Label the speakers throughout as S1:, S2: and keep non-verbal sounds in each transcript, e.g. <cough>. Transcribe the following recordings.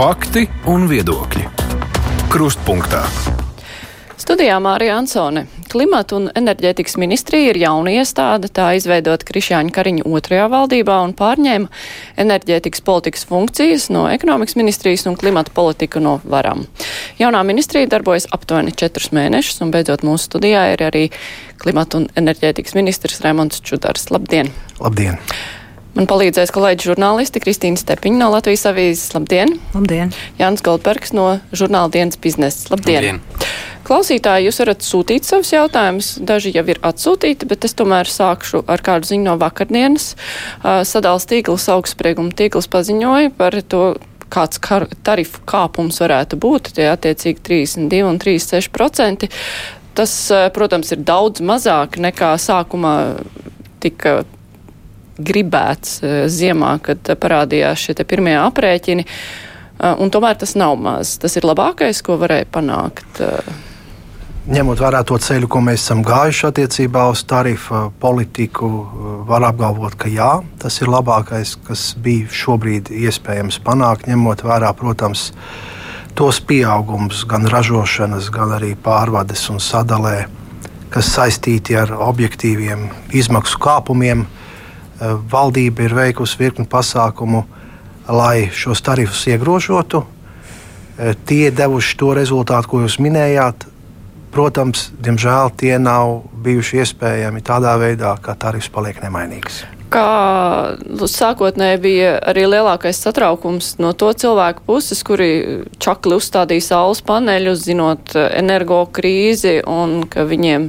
S1: Fakti un viedokļi. Krustpunktā.
S2: Studijā Mārija Ansone. Klimata un enerģētikas ministrija ir jauna iestāde, tā izveidot Krišāņa Kariņa otrajā valdībā un pārņēma enerģētikas politikas funkcijas no ekonomikas ministrijas un klimata politika no varam. Jaunā ministrija darbojas aptuveni četrus mēnešus, un beidzot mūsu studijā ir arī klimata un enerģētikas ministrs Rēmons Čudars. Labdien!
S3: Labdien!
S2: Man palīdzēs kolēģi žurnālisti Kristīna Stepiņa no Latvijas avīzes. Labdien!
S4: Labdien!
S2: Jānis Goldbergs no žurnāla dienas biznesa. Labdien! Labdien. Klausītāji, jūs varat sūtīt savus jautājumus. Daži jau ir atsūtīti, bet es tomēr sākšu ar kādu ziņu no vakardienas. Sadals tīkls augstsprieguma tīkls paziņoja par to, kāds kar, tarifu kāpums varētu būt, tie attiecīgi 32 un 36%. Tas, protams, ir daudz mazāk nekā sākumā tika gribēts eh, ziemā, kad parādījās šie pirmie aprēķini. Eh, un tomēr tas nav maz. Tas ir labākais, ko varēja panākt. Eh.
S3: Ņemot vērā to ceļu, ko mēs esam gājuši attiecībā uz tarifu politiku, var apgalvot, ka jā, tas ir labākais, kas bija šobrīd iespējams panākt, ņemot vērā, protams, tos pieaugumus gan ražošanas, gan arī pārvades un sadalē, kas saistīti ar objektīviem izmaksu kāpumiem. Eh, valdība ir veikusi virkni pasākumu, lai šos tarifus iegrožotu. Eh, tie devuši to rezultātu, ko jūs minējāt. Protams, diemžēl tie nav bijuši iespējami tādā veidā, ka tarifs paliek nemainīgs.
S2: Kā sākotnēji bija arī lielākais satraukums no to cilvēku puses, kuri čakli uzstādīja saules paneļus, zinot eh, energo krīzi un ka viņiem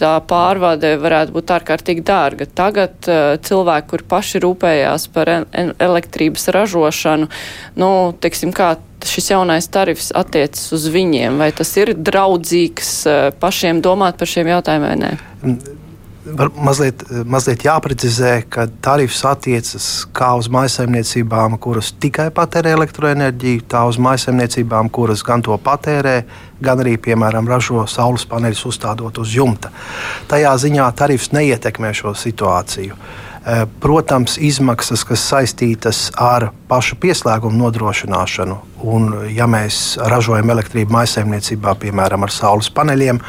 S2: tā pārvade varētu būt ārkārtīgi dārga. Tagad uh, cilvēki, kur paši rūpējās par elektrības ražošanu, nu, teiksim, kā šis jaunais tarifs attiecas uz viņiem, vai tas ir draudzīgs uh, pašiem domāt par šiem jautājumiem vai nē?
S3: Mazliet, mazliet jāprecizē, ka tarifs attiecas kā uz maisaimniecībām, kuras tikai patērē elektroenerģiju, tā uz maisaimniecībām, kuras gan to patērē, gan arī, piemēram, ražo saules paneļus uzstādot uz jumta. Tajā ziņā tarifs neietekmē šo situāciju. Eh, protams, izmaksas, kas saistītas ar pašu pieslēgumu nodrošināšanu, un ja mēs ražojam elektrību maisaimniecībā, piemēram, ar saules paneļiem,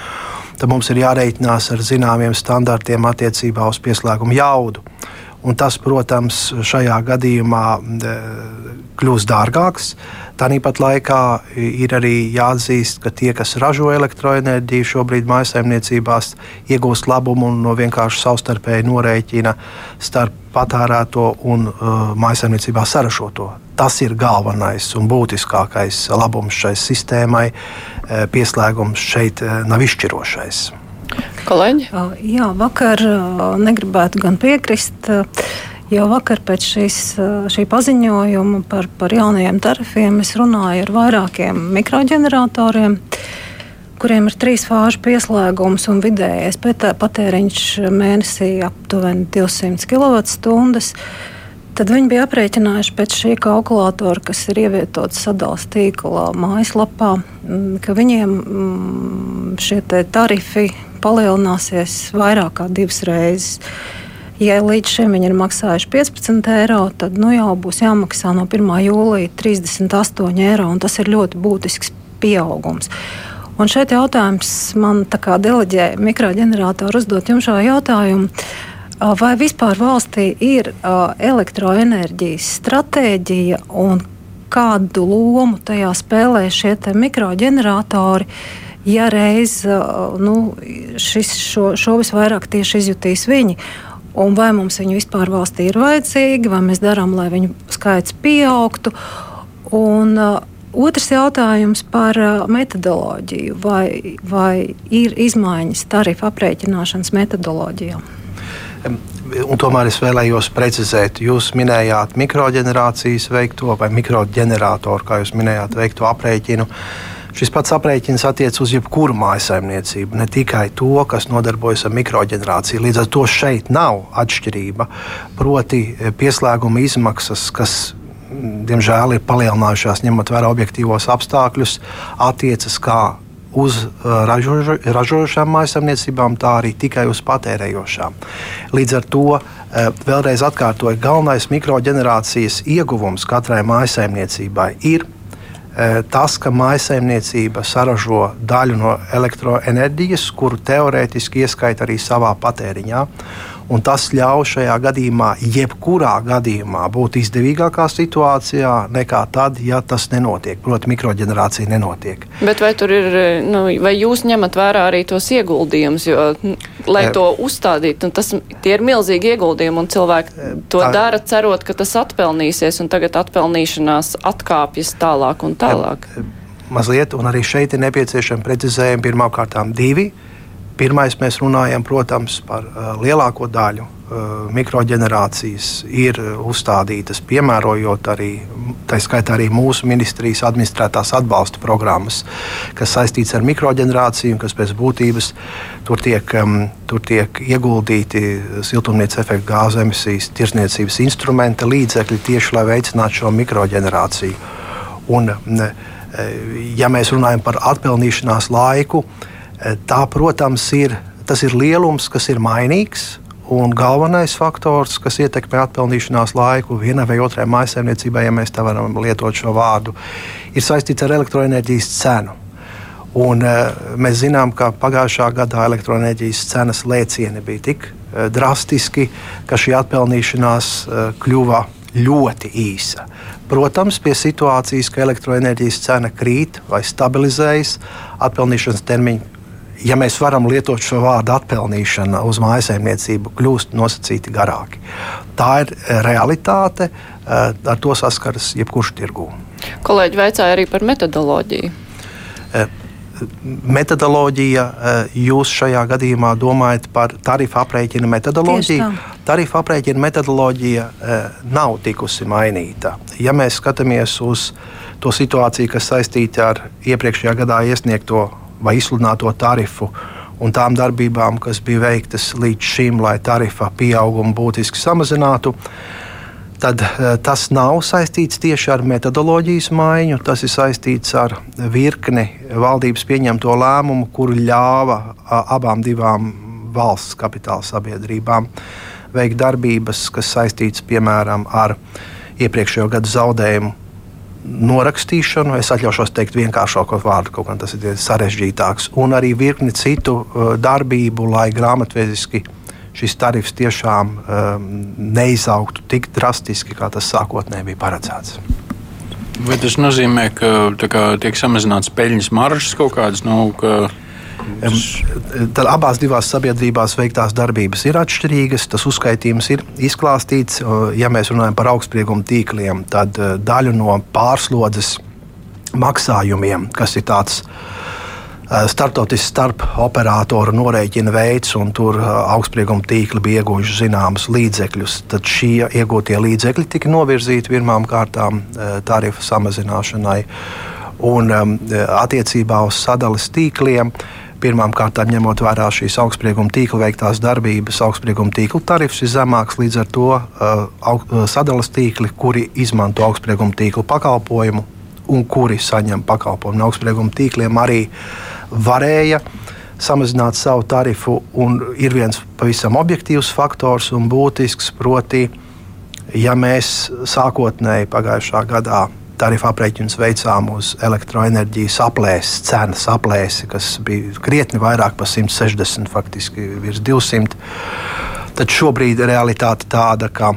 S3: tad mums ir jārēķinās ar zināmiem standartiem attiecībā uz pieslēgumu jaudu. Un tas, protams, šajā gadījumā kļūs dārgāks. Tāpat laikā ir arī jāatzīst, ka tie, kas ražo elektroenerģiju, šobrīd maisaimniecībās iegūst labumu no vienkārši savstarpēji norēķina starp patērēto un uh, maisaimniecībā saražoto. Tas ir galvenais un būtiskākais labums šai sistēmai. Uh, pieslēgums šeit uh, nav izšķirošais.
S2: Kolēģi?
S4: Jā, vakar negribētu gan piekrist. Jau vakar pēc šīs, šī paziņojuma par, par jaunajiem tarifiem es runāju ar vairākiem mikroģeneratoriem, kuriem ir trīs fāžu pieslēgums un vidējais patēriņš mēnesī aptuveni 200 kWh. Tad viņi bija aprēķinājuši pēc šī kalkulatora, kas ir ievietots sadalījuma tīkla mājaslapā, ka viņiem šie tarifi palielināsies vairāk kā divas reizes. Ja līdz šim viņi ir maksājuši 15 eiro, tad nu, jau būs jāmaksā no 1. jūlija 38 eiro, un tas ir ļoti būtisks pieaugums. Un šeit jautājums man kā deleģē mikroģeneratoru uzdot jums šo jautājumu. Vai vispār valstī ir elektroenerģijas stratēģija un kādu lomu tajā spēlē šie mikroģeneratori? ja reiz nu, šis, šo, šo visvairāk tieši izjutīs viņi. Un vai mums viņi vispār valstī ir vajadzīgi, vai mēs darām, lai viņu skaits pieaugtu. Un, uh, Otrs jautājums par metodoloģiju. Vai, vai ir izmaiņas tarifu aprēķināšanas metodoloģijā?
S3: Un tomēr es vēlējos precizēt, jūs minējāt mikroģenerācijas veikto vai mikroģeneratoru, kā jūs minējāt, veikto aprēķinu. Šis pats aprēķins attiecas uz jebkuru mājasemniecību, ne tikai to, kas nodarbojas ar mikroģenerāciju. Līdz ar to šeit nav atšķirība. Proti, e, pieslēguma izmaksas, kas diemžēl ir palielinājušās, ņemot vērā objektīvos apstākļus, attiecas kā uz e, ražo, ražojošām mājasemniecībām, tā arī tikai uz patērējošām. Līdz ar to e, vēlreiz atkārtoju, galvenais mikroģenerācijas ieguvums katrai mājasemniecībai ir tas, ka maisaimniecība saražo daļu no elektroenerģijas, kuru teorētiski ieskaita arī savā patēriņā. Un tas ļauj šajā gadījumā, jebkurā gadījumā, būt izdevīgākā situācijā nekā tad, ja tas nenotiek. Proti, mikroģenerācija nenotiek.
S2: Bet vai tur ir, nu, vai jūs ņemat vērā arī tos ieguldījumus, jo, lai to uzstādītu, nu, tas ir milzīgi ieguldījumi, un cilvēki to Tā... dara, cerot, ka tas atpelnīsies, un tagad atpelnīšanās atkāpjas tālāk un tālāk.
S3: Mazliet, un arī šeit ir nepieciešami precizējumi pirmkārt divi. Pirmais mēs runājam, protams, par uh, lielāko daļu uh, mikroģenerācijas ir uzstādītas, piemērojot arī, tā skaitā arī mūsu ministrijas administrētās atbalsta programmas, kas saistīts ar mikroģenerāciju, kas pēc būtības tur tiek, um, tur tiek ieguldīti siltumnīca efekta gāzu emisijas tirsniecības instrumenta līdzekļi tieši, lai veicinātu šo mikroģenerāciju. Un, ja mēs runājam par atpelnīšanās laiku, uh, Tā, protams, ir, ir lielums, kas ir mainīgs. Un galvenais faktors, kas ietekmē atpelnīšanās laiku vienai vai otrai maisaimniecībai, ja mēs tā varam lietot šo vārdu, ir saistīts ar elektroenerģijas cenu. Un, uh, mēs zinām, ka pagājušā gadā elektroenerģijas cenas lēcieni bija tik uh, drastiski, ka šī atpelnīšanās uh, kļuva ļoti īsa. Protams, pie situācijas, ka elektroenerģijas cena krīt vai stabilizējas, atpelnīšanas termiņi ja mēs varam lietot šo vārdu atpelnīšana uz mājsaimniecību, kļūst nosacīti garāki. Tā ir eh, realitāte, eh, ar to saskaras jebkurš tirgū.
S2: Kolēģi vaicāja arī par metodoloģiju.
S3: Eh, metodoloģija, jūs šajā gadījumā domājat par tarifu aprēķina metodoloģiju. Tarifu aprēķina metodoloģija nav tikusi mainīta. Ja mēs skatāmies uz to situāciju, kas saistīta ar iepriekšējā gadā iesniegto vai izsludināto tarifu un tām darbībām, kas bija veiktas līdz šim, lai tarifa pieaugumu būtiski samazinātu. Tad eh, tas nav saistīts tieši ar metodoloģijas maiņu, tas ir saistīts ar virkni valdības pieņemto lēmumu, kuru ļāva abām divām valsts kapitāla sabiedrībām veikt darbības, kas saistītas piemēram ar iepriekšējo gadu zaudējumu norakstīšanu, es atļaušos teikt vienkāršāko vārdu, kaut gan tas ir sarežģītāks, un arī virkni citu uh, darbību, lai grāmatveziski šis tarifs tiešām um, neizaugtu tik drastiski, kā tas sākotnēji bija paredzēts.
S5: Vai tas nozīmē, ka kā, tiek samazināts peļņas maržas kaut kādas? Nu, ka
S3: Tad abās divās sabiedrībās veiktās darbības ir atšķirīgas. Tas uzskaitījums ir izklāstīts. Ja mēs runājam par augstsprieguma tīkliem, tad e, daļu no pārslodzes maksājumiem, kas ir tāds e, startautisks starp operatoru norēķina veids, un tur e, augstsprieguma tīkli bija ieguvuši zināmus līdzekļus. Tad šie iegūtie līdzekļi tika novirzīti pirmām kārtām tarifu samazināšanai. Un um, attiecībā uz sadales tīkliem uh, Pirmkārt, ņemot vērā šīs augstsprieguma tīkla veiktās darbības, augstsprieguma tīkla tarifs ir zemāks. Līdz ar to uh, uh sadales tīkli, kuri izmanto augstsprieguma tīkla pakalpojumu un kuri saņem pakalpojumu no augstsprieguma tīkliem, arī varēja samazināt savu tarifu. Ir viens pavisam objektīvs faktors un būtisks, proti, ja mēs sākotnēji pagājušā gadā tarifu aprēķinus veicām uz elektroenerģijas aplēses, cenas aplēsi, kas bija krietni vairāk par 160, faktiski virs 200. Tad šobrīd realitāte tāda, ka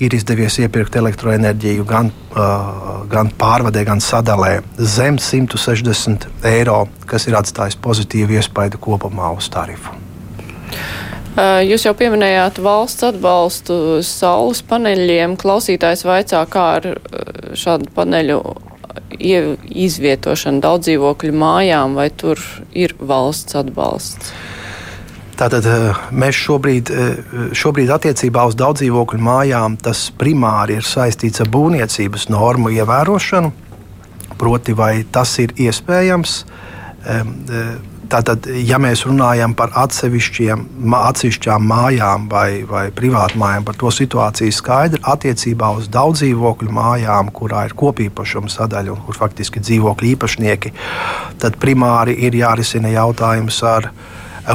S3: ir izdevies iepirkt elektroenerģiju gan, uh, gan pārvadē, gan sadalē zem 160 eiro, kas ir atstājis pozitīvu iespaidu kopumā uz tarifu.
S2: Jūs jau pieminējāt valsts atbalstu saules paneļiem. Klausītājs vaicā, kā ar šādu paneļu izvietošanu daudz dzīvokļu mājām, vai tur ir valsts atbalsts?
S3: Tātad mēs šobrīd, šobrīd attiecībā uz daudz dzīvokļu mājām tas primāri ir saistīts ar būvniecības normu ievērošanu. Proti, vai tas ir iespējams Tātad, ja mēs runājam par atsevišķām mājām vai, vai privātmājām, par to situāciju skaidri attiecībā uz daudz dzīvokļu mājām, kurā ir kopīpašuma sadaļa un kur faktiski dzīvokļu īpašnieki, tad primāri ir jārisina jautājums ar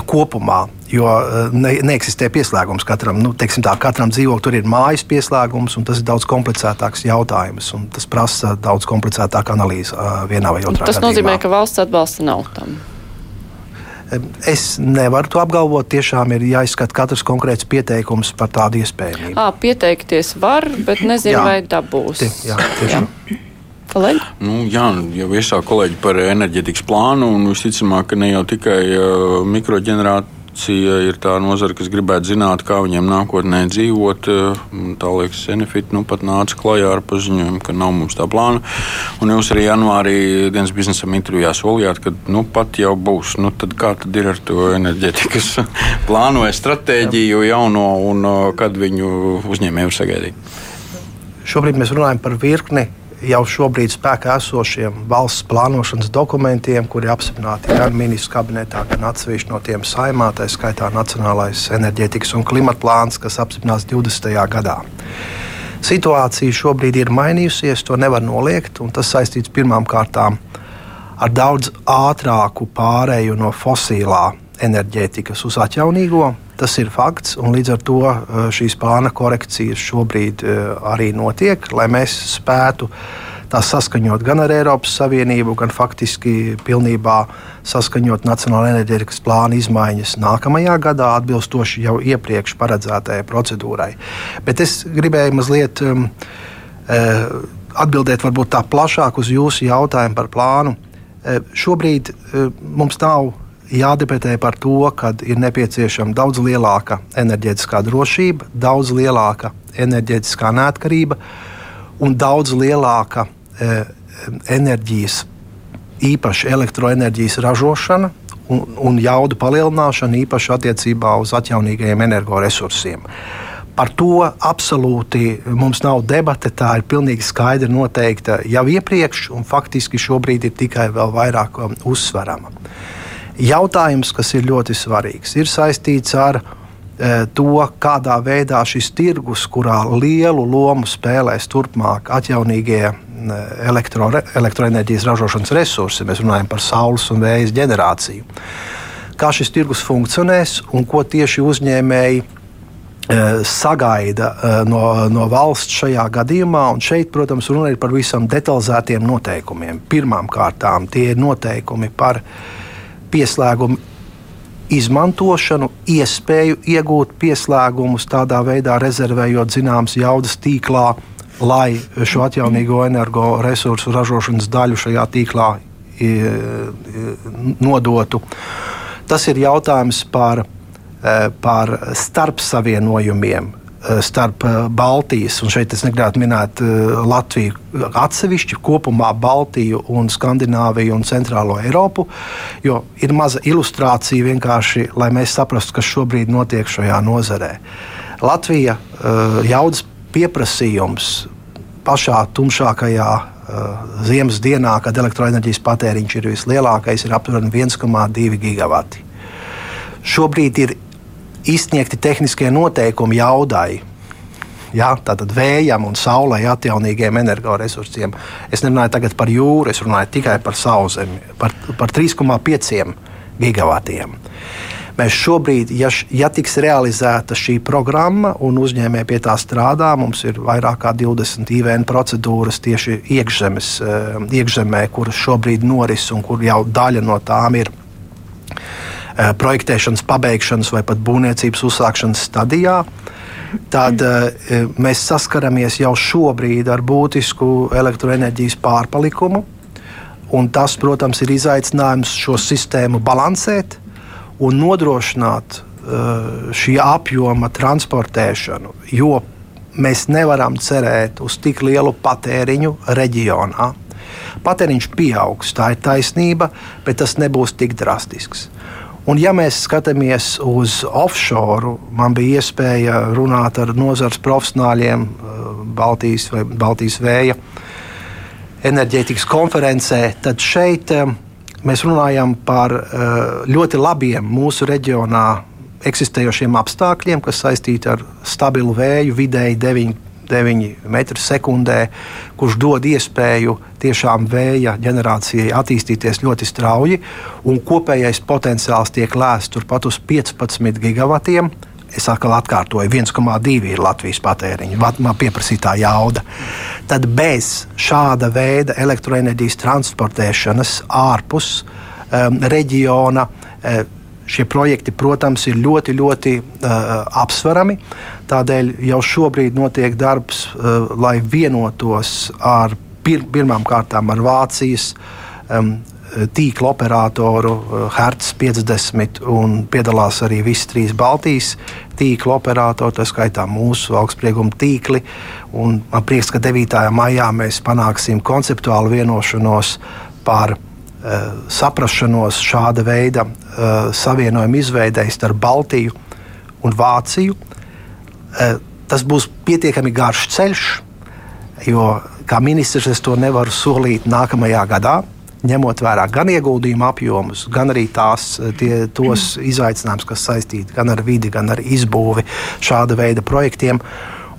S3: kopumā. Jo ne, neeksistē pieslēgums katram. Nu, tā, katram dzīvoklim tur ir mājas pieslēgums, un tas ir daudz komplicētāks jautājums. Tas prasa daudz komplicētāku analīzi vienā vai otrā.
S2: Tas
S3: gadījumā.
S2: nozīmē, ka valsts atbalsta nav tam.
S3: Es nevaru to apgalvot. Tiešām ir jāizskata katrs konkrēts pieteikums par tādu iespējamību.
S2: À, pieteikties var, bet nezinu, jā. vai dabūs.
S3: Tie, jā, tiešām. Jā.
S2: Kolēģi?
S5: Nu, jā, jau iesāk kolēģi par enerģetikas plānu, un visticamāk, ka ne jau tikai uh, mikroģenerātori Aviācija ir tā nozara, kas gribētu zināt, kā viņiem nākotnē dzīvot. Tā liekas, Enefit nu pat nāca klajā ar paziņojumu, ka nav mums tā plāna. Un jūs arī janvārī dienas biznesam intervijā solījāt, ka nu pat jau būs. Nu, tad kā tad ir ar to enerģētikas <laughs> plānu vai stratēģiju jauno un kad viņu uzņēmēju sagaidīt?
S3: Šobrīd mēs runājam par virkni jau šobrīd spēkā esošiem valsts plānošanas dokumentiem, kuri apstiprināti gan ministru kabinetā, gan atsevišķi no tiem saimā, tā skaitā Nacionālais enerģētikas un klimata plāns, kas apstiprinās 20. gadā. Situācija šobrīd ir mainījusies, to nevar noliegt, un tas saistīts pirmām kārtām ar daudz ātrāku pārēju no fosilā enerģētikas uz atjaunīgo. Tas ir fakts, un līdz ar to eh, šīs plāna korekcijas šobrīd eh, arī notiek, lai mēs spētu tās saskaņot gan ar Eiropas Savienību, gan faktiski pilnībā saskaņot Nacionālajā enerģētikas plāna izmaiņas nākamajā gadā, atbilstoši jau iepriekš paredzētajai procedūrai. Bet es gribēju mazliet um, atbildēt varbūt tā plašāk uz jūsu jautājumu par plānu. Šobrīd mums nav jādebatē par to, ka ir nepieciešama daudz lielāka enerģētiskā drošība, daudz lielāka enerģētiskā neatkarība un daudz lielāka e, enerģijas, īpaši elektroenerģijas ražošana un, un jaudu palielināšana, īpaši attiecībā uz atjaunīgajiem energoresursiem. Par to absolūti mums nav debate. Tā ir pilnīgi skaidri noteikta jau iepriekš, un faktiski šobrīd ir tikai vēl vairāk um, uzsverama. Jautājums, kas ir ļoti svarīgs, ir saistīts ar e, to, kādā veidā šis tirgus, kurā lielu lomu spēlēs turpmāk atjaunīgie elektro, elektroenerģijas ražošanas resursi, mēs runājam par saules un vējas ģenerāciju. Kā šis tirgus funkcionēs un ko tieši uzņēmēji e, sagaida e, no, no valsts šajā gadījumā. Un šeit, protams, runa ir par visam detalizētiem noteikumiem. Pirmkārt, tie ir noteikumi par pieslēgumu izmantošanu, iespēju iegūt pieslēgumus, tādā veidā rezervējot zināmas jaudas tīklā, lai šo atjaunīgo energoresursu ražošanas daļu šajā tīklā nodotu. Tas ir jautājums par, e, par starpsavienojumiem starp eh, Baltijas, un šeit es negribētu minēt eh, Latviju atsevišķi, kopumā Baltiju un Skandināviju un Centrālo Eiropu, jo ir maza ilustrācija vienkārši, lai mēs saprastu, kas šobrīd notiek šajā nozarē. Latvija jaudas pieprasījums pašā tumšākajā ziemas dienā, kad elektroenerģijas patēriņš ir vislielākais, ir aptuveni 1,2 gigawati. Šobrīd ir izsniegti tehniskie noteikumi jaudai. Ja, tātad vējam un saulē atjaunīgiem energoresursiem. Es nerunāju par jūru, es runāju tikai par sauszemi, par, par 3,5 gigavatiem. Mēs šobrīd, ja, ja tiks realizēta šī programma un uzņēmēji pie tā strādā, mums ir vairāk kā 20 IVN procedūras tieši iekšzemes, eh, iekšzemē, kuras šobrīd noris un kur jau daļa no tām ir projektēšanas, pabeigšanas vai pat būvniecības uzsākšanas stadijā. Tad eh, mēs saskaramies jau šobrīd ar būtisku elektroenerģijas pārpalikumu. Tas, protams, ir izaicinājums šo sistēmu balansēt un nodrošināt uh, šī apjoma transportēšanu. Jo mēs nevaram cerēt uz tik lielu patēriņu reģionā. Patēriņš pieaugs, tā ir taisnība, bet tas nebūs tik drastisks. Un, ja mēs skatāmies uz offshore, man bija iespēja runāt ar nozares profesionāļiem eh, Baltijas vai Baltijas vēja enerģētikas konferencē, tad šeit eh, mēs runājam par eh, ļoti labiem mūsu reģionā eksistējošiem apstākļiem, kas saistīti ar stabilu vēju, vidēji 9, 9 metru sekundē, kurš dod iespēju tiešām vēja ģenerācijai attīstīties ļoti strauji, un kopējais potenciāls tiek lēsts turpat uz 15 gigavatiem. Es atkal atkārtoju, 1,2 ir Latvijas patēriņa, man pieprasītā jauda. Tad bez šāda veida elektroenerģijas transportēšanas ārpus um, reģiona um, Šie projekti, protams, ir ļoti, ļoti uh, apsverami. Tādēļ jau šobrīd notiek darbs, uh, lai vienotos ar pir pirmām kārtām ar Vācijas um, tīkla operatoru Hertz 50 un piedalās arī visi trīs Baltijas tīkla operatori, tā skaitā mūsu augstsprieguma tīkli. Man prieks, ka 9. maijā mēs panāksim konceptuālu vienošanos par saprašanos šāda veida uh, savienojuma izveidēji starp Baltiju un Vāciju. Uh, tas būs pietiekami garš ceļš, jo kā ministrs es to nevaru solīt nākamajā gadā. Ņemot vērā gan ieguldījumu apjomus, gan arī tās, tie, tos izaicinājumus, kas saistīti gan ar vidi, gan ar izbūvi šāda veida projektiem.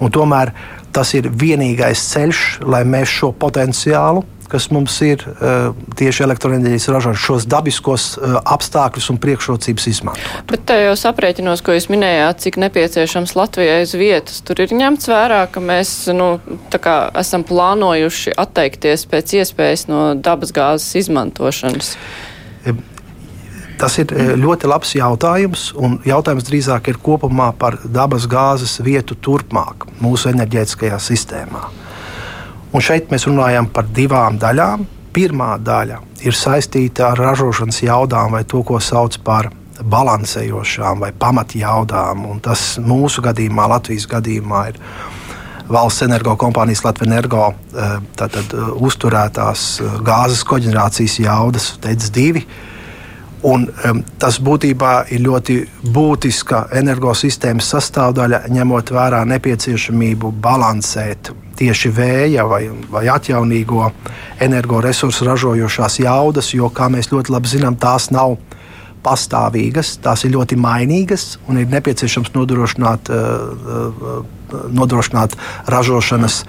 S3: Un tomēr tas ir vienīgais ceļš, lai mēs šo potenciālu kas mums ir uh, tieši elektroenerģijas ražošana, šos dabiskos uh, apstākļus un priekšrocības izmantot.
S2: Bet tajos aprēķinos, ko jūs minējāt, cik nepieciešams Latvijai uz vietas, tur ir ņemts vērā, ka mēs nu, esam plānojuši atteikties pēc iespējas no dabasgāzes izmantošanas.
S3: Tas ir ļoti labs jautājums, un jautājums drīzāk ir kopumā par dabasgāzes vietu turpmāk mūsu enerģētiskajā sistēmā. Un šeit mēs runājam par divām daļām. Pirmā daļa ir saistīta ar ražošanas jaudām vai to, ko sauc par balansējošām vai pamatjaudām. Un tas mūsu gadījumā, Latvijas gadījumā, ir valsts energokompānijas Latvijas energo eh, tātad, eh, uzturētās eh, gāzes koģenerācijas jaudas, TEDS 2. Un, um, tas būtībā ir ļoti būtiska energosistēmas sastāvdaļa, ņemot vērā nepieciešamību balansēt tieši vēja vai, vai atjaunīgo energoresursu ražojošās jaudas, jo, kā mēs ļoti labi zinām, tās nav pastāvīgas, tās ir ļoti mainīgas un ir nepieciešams nodrošināt, uh, nodrošināt ražošanas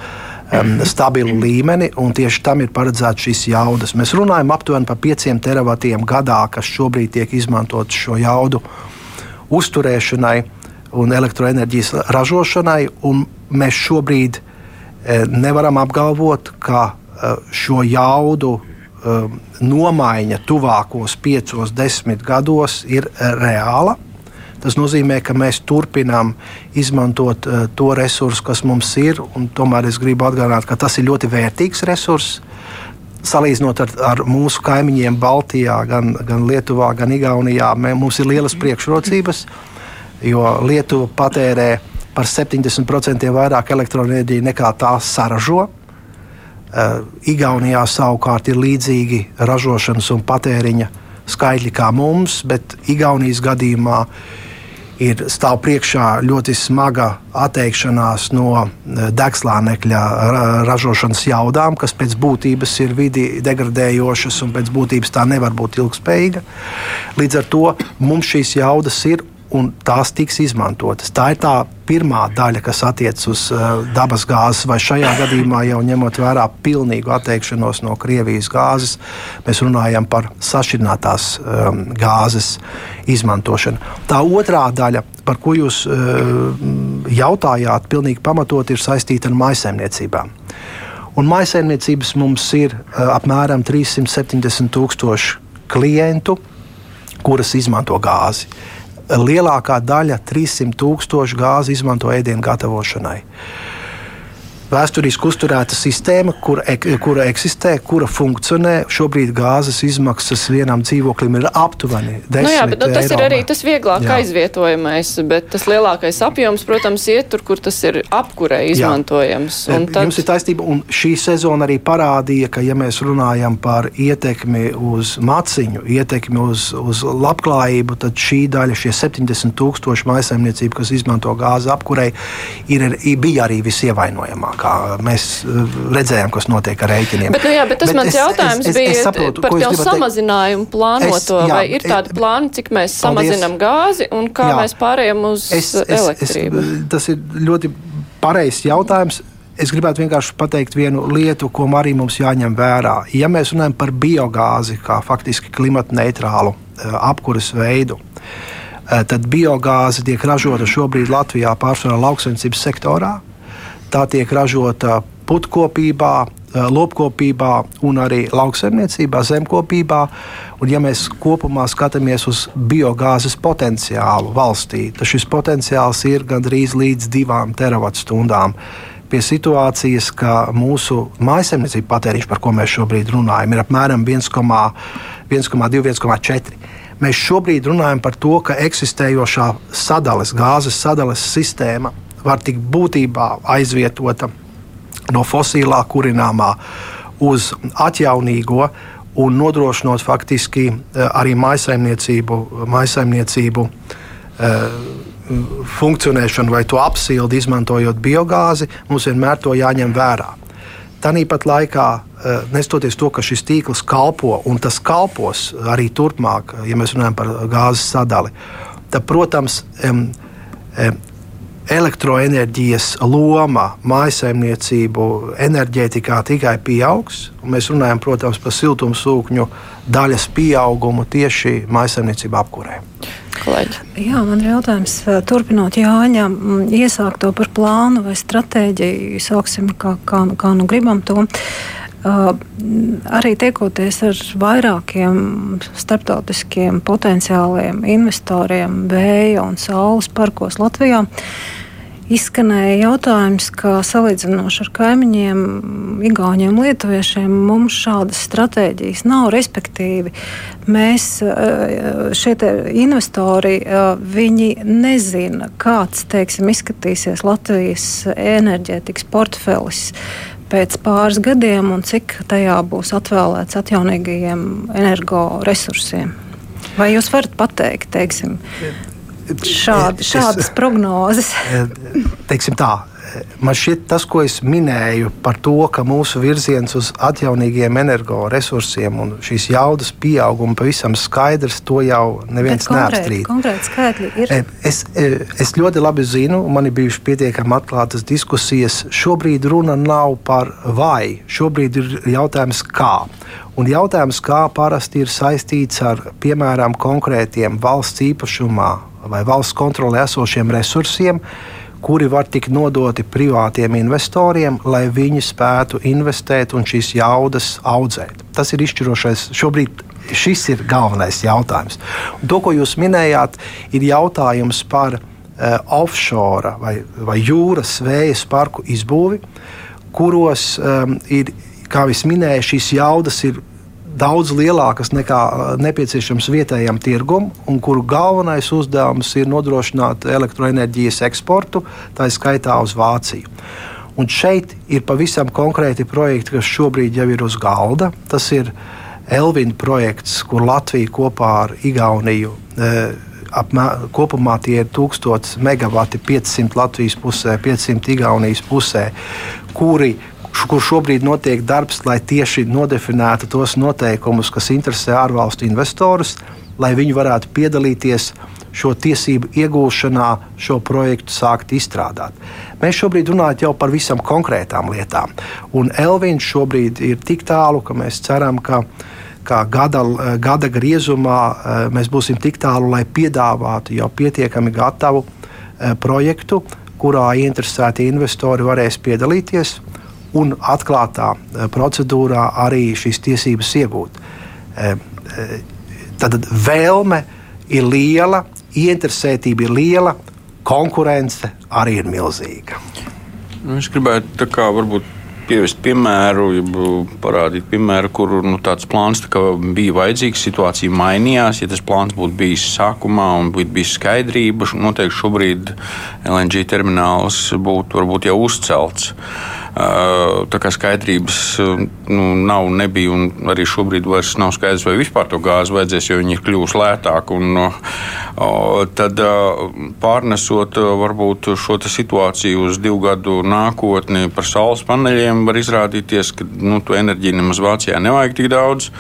S3: um, stabilu līmeni, un tieši tam ir paredzēts šīs jaudas. Mēs runājam aptuveni par 5 teravatiem gadā, kas šobrīd tiek izmantot šo jaudu uzturēšanai un elektroenerģijas ražošanai, un mēs šobrīd nevaram apgalvot, ka e, šo jaudu e, nomaiņa tuvākos piecos, desmit gados ir reāla. Tas nozīmē, ka mēs turpinām izmantot uh, to resursu, kas mums ir. Tomēr es gribu atgādināt, ka tas ir ļoti vērtīgs resurss. Salīdzinot ar, ar mūsu kaimiņiem Baltijā, gan, gan Lietuvā, gan Igaunijā, mē, mums ir lielas priekšrocības, jo Lietuva patērē par 70% vairāk elektroenerģiju nekā tās saražo. Uh, Igaunijā savukārt ir līdzīgi ražošanas un patēriņa skaitļi kā mums, bet Igaunijas gadījumā ir stāv priekšā ļoti smaga atteikšanās no eh, degslānekļa ražošanas jaudām, kas pēc būtības ir vidi degradējošas un pēc būtības tā nevar būt ilgspējīga. Līdz ar to mums šīs jaudas ir un tās tiks izmantotas. Tā ir tā pirmā daļa, kas attiecas uz uh, dabas gāzes, vai šajā gadījumā jau ņemot vērā pilnīgu atteikšanos no Krievijas gāzes, mēs runājam par sašķirinātās um, gāzes izmantošanu. Tā otrā daļa, par ko jūs uh, jautājāt, pilnīgi pamatot ir saistīta ar maisaimniecībām. Un maisaimniecības mums ir uh, apmēram 370 tūkstoši klientu, kuras izmanto gāzi lielākā daļa, 300 tūkstoši gāzi, izmanto ēdienu gatavošanai vēsturiski uzturēta sistēma, kura, kura eksistē, kura funkcionē. Šobrīd gāzes izmaksas vienam dzīvoklim ir aptuveni 10 nu jā, bet, nu,
S2: tas eiro. ir arī tas vieglāk jā. aizvietojamais, bet tas lielākais apjoms, protams, iet tur, kur tas ir apkurē izmantojams.
S3: Tad... Jums ir taisnība, un šī sezona arī parādīja, ka, ja mēs runājam par ietekmi uz maciņu, ietekmi uz, uz labklājību, tad šī daļa, šie 70 tūkstoši maisaimniecību, kas izmanto gāzi apkurei, ir, bija arī visievainojamāk kā mēs eh, redzējām, kas notiek ar rēķiniem.
S2: Bet, nu jā, bet tas bet mans es, jautājums es, es, bija es saprotu, par jau samazinājumu plānoto. Es, jā, vai ir tādi plāni, cik mēs paldies. samazinām gāzi un kā jā, mēs pārējām uz es, es, elektrību?
S3: Es, tas ir ļoti pareizs jautājums. Es gribētu vienkārši pateikt vienu lietu, ko arī mums jāņem vērā. Ja mēs runājam par biogāzi, kā faktiski klimata neitrālu apkuras veidu, tad biogāze tiek ražota šobrīd Latvijā pārsvarā lauksaimniecības sektorā. Tā tiek ražota putkopībā, lopkopībā un arī lauksaimniecībā, zemkopībā. Un, ja mēs kopumā skatāmies uz biogāzes potenciālu valstī, tad šis potenciāls ir gandrīz līdz divām teravatstundām pie situācijas, ka mūsu mājasemniecība patēriņš, par ko mēs šobrīd runājam, ir apmēram 1,2-1,4. Mēs šobrīd runājam par to, ka eksistējošā sadales, gāzes sadales sistēma var tikt būtībā aizvietota no fosilā kurināmā uz atjaunīgo un nodrošinot faktiski eh, arī maisaimniecību, maisaimniecību uh, funkcionēšanu vai to apsildi, izmantojot biogāzi, mums vienmēr to jāņem vērā. Tāpat laikā, eh, nestoties to, ka šis tīkls kalpo un tas kalpos arī turpmāk, ja mēs runājam par gāzes sadali, tad, protams, elektroenerģijas loma mājsaimniecību enerģētikā tikai pieaugs. Mēs runājam, protams, par siltumsūkņu daļas pieaugumu tieši mājsaimniecību apkurē
S2: kolēģi.
S4: Jā, man ir jautājums, turpinot Jāņa iesākto par plānu vai stratēģiju, sauksim, kā, kā, kā nu gribam to. Uh, arī tiekoties ar vairākiem starptautiskiem potenciāliem investoriem vēja un saules parkos Latvijā, uh, Izskanēja jautājums, ka salīdzinoši ar kaimiņiem, Igauniem, Lietuviešiem, mums šādas stratēģijas nav. Respektīvi, mēs eh, šie investori, eh, nezina, kāds, teiksim, izskatīsies Latvijas enerģētikas portfelis pēc pāris gadiem un cik tajā būs atvēlēts atjaunīgajiem energoresursiem. Vai jūs varat pateikt, teiksim, šādi, šādas es, prognozes? <laughs>
S3: Teiksim tā. Man šķiet, tas, ko es minēju par to, ka mūsu virziens uz atjaunīgiem energoresursiem un šīs jaudas pieauguma pavisam skaidrs, to jau neviens neapstrīd.
S4: Konkrēti skaitļi ir.
S3: Es, es ļoti labi zinu, man ir bijušas pietiekami atklātas diskusijas. Šobrīd runa nav par vai, šobrīd ir jautājums kā. Un jautājums, kā parasti ir saistīts ar, piemēram, konkrētiem valsts īpašumā vai valsts kontrolē esošiem resursiem, kuri var tikt nodoti privātiem investoriem, lai viņi spētu investēt un šīs jaudas audzēt. Tas ir izšķirošais šobrīd. Šis ir galvenais jautājums. Un to, ko jūs minējāt, ir jautājums par uh, offshore vai, vai jūras vējas parku izbūvi, kuros um, ir, kā jau minēju, šīs jaudas ir daudz lielākas nekā uh, nepieciešams vietējam tirgum, un kuru galvenais uzdevums ir nodrošināt elektroenerģijas eksportu, tā skaitā uz Vāciju. Un šeit ir pavisam konkrēti projekti, kas šobrīd jau ir uz galda. Tas ir Elvina projekts, kur Latvija kopā ar Igauniju. E, Apmē, kopumā tie ir 1000 megawati, 500 Latvijas pusē, 500 Igaunijas pusē, kuri kur šobrīd notiek darbs, lai tieši nodefinētu tos noteikumus, kas interesē ārvalstu investorus, lai viņi varētu piedalīties šo tiesību iegūšanā, šo projektu sākt izstrādāt. Mēs šobrīd runājam par visam konkrētām lietām. Un Elvīns šobrīd ir tik tālu, ka mēs ceram, ka kā gada, gada griezumā eh, mēs būsim tik tālu, lai piedāvātu jau pietiekami gatavu eh, projektu, kurā interesēti investori varēs piedalīties un atklātā eh, procedūrā arī šīs tiesības iegūt. Eh, eh, tad vēlme ir liela, ieinteresētība ir liela, konkurence arī ir milzīga.
S5: Nu, es gribētu kā varbūt pievest piemēru, parādīt piemēru, kur nu, tāds plāns tā bija vajadzīgs. Situācija mainījās. Ja tas plāns būtu bijis sākumā un būtu bijis skaidrība, noteikti šobrīd LNG termināls būtu varbūt jau uzcelts. Skaidrības nu, nav, nebija un arī šobrīd vairs nav skaidrs, vai vispār to gāzi vajadzēs, jo viņi ir kļuvuši lētāki. Un, o, tad pārnesot varbūt šo situāciju uz divu gadu nākotni par saules paneļiem, var izrādīties, ka nu, to enerģiju nemaz Vācijā nevajag tik daudz.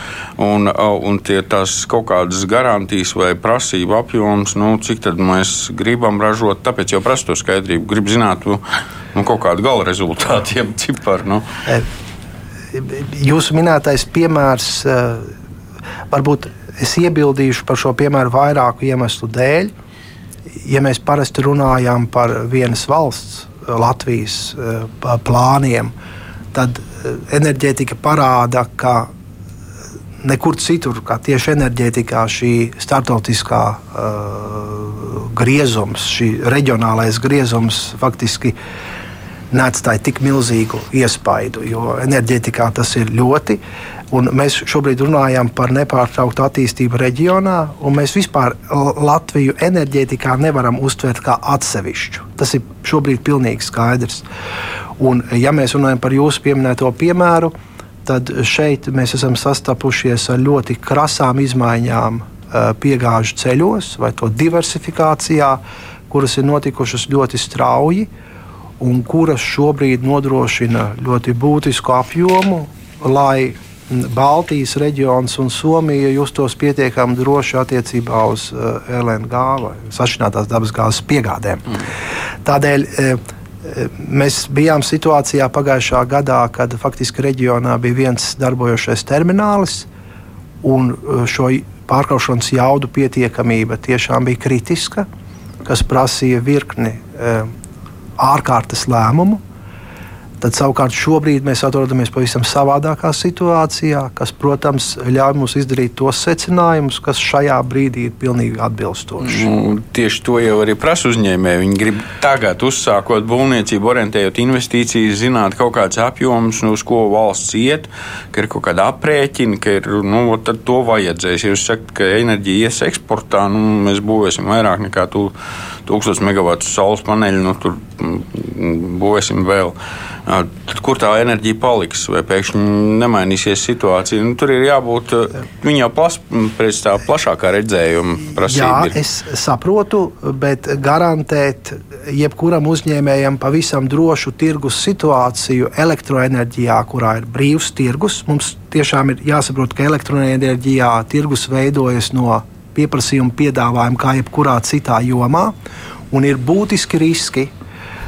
S5: Un, un tie tās kaut kādas garantijas vai prasību apjoms, nu, cik tad mēs gribam ražot, tāpēc jau prasu to skaidrību. Gribu zināt, nu, kaut kādu gala rezultātu, jeb ciparu. Nu.
S3: Jūsu minētais piemērs, e, varbūt es iebildīšu par šo piemēru vairāku iemeslu dēļ. Ja mēs parasti runājam par vienas valsts, Latvijas e, plāniem, tad enerģētika parāda, ka nekur citur, kā tieši enerģētikā, šī startautiskā uh, griezums, šī reģionālais griezums faktiski neatstāja tik milzīgu iespaidu, jo enerģētikā tas ir ļoti. Mēs šobrīd runājam par nepārtrauktu attīstību reģionā, un mēs vispār Latviju enerģētikā nevaram uztvert kā atsevišķu. Tas ir šobrīd pilnīgi skaidrs. Un, ja mēs runājam par jūsu pieminēto piemēru, tad šeit mēs esam sastapušies ar ļoti krasām izmaiņām piegāžu ceļos vai to diversifikācijā, kuras ir notikušas ļoti strauji un kuras šobrīd nodrošina ļoti būtisku apjomu, lai Baltijas reģions un Somija justos pietiekami droši attiecībā uz LNG vai sašķinātās dabasgāzes piegādēm. Mm. Tādēļ Mēs bijām situācijā pagājušā gadā, kad faktiski reģionā bija viens darbojošais terminālis, un šo pārkraušanas jaudu pietiekamība tiešām bija kritiska, kas prasīja virkni ārkārtas lēmumu. Tad savukārt šobrīd mēs atrodamies pavisam savādākā situācijā, kas, protams, ļauj mums izdarīt tos secinājumus, kas šajā brīdī ir pilnīgi atbilstoši.
S5: Nu, tieši to jau arī prasa uzņēmēji. Viņi grib tagad, uzsākot būvniecību, orientējot investīcijas, zināt kaut kāds apjoms, nu, uz ko valsts iet, ka ir kaut kāda aprēķina, ka ir, nu, to vajadzēs. Ja jūs sakat, ka enerģija ies eksportā, nu, mēs būvēsim vairāk nekā 1000 megawatu saules paneļu, nu, tur mm, būvēsim vēl. Tad, kur tā enerģija paliks, vai pēkšņi nemainīsies situācija? Nu, tur ir jābūt viņa jau plas, pēc tā plašākā redzējuma prasībām.
S3: Jā, es saprotu, bet garantēt jebkuram uzņēmējam pavisam drošu tirgus situāciju elektroenerģijā, kurā ir brīvs tirgus, mums tiešām ir jāsaprot, ka elektroenerģijā tirgus veidojas no pieprasījuma piedāvājuma kā jebkurā citā jomā, un ir būtiski riski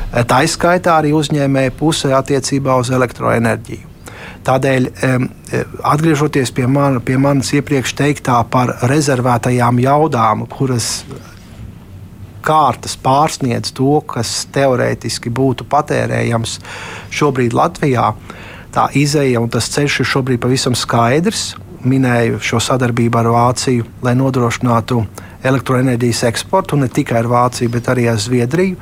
S3: Tā izskaitā arī uzņēmēja pusē attiecībā uz elektroenerģiju. Tādēļ, atgriežoties pie, man, pie manas iepriekš teiktā par rezervētajām jaudām, kuras kārtas pārsniedz to, kas teorētiski būtu patērējams šobrīd Latvijā, tā izēja un tas ceļš ir šobrīd pavisam skaidrs. Minēju šo sadarbību ar Vāciju, lai nodrošinātu elektroenerģijas eksportu ne tikai ar Vāciju, bet arī ar Zviedriju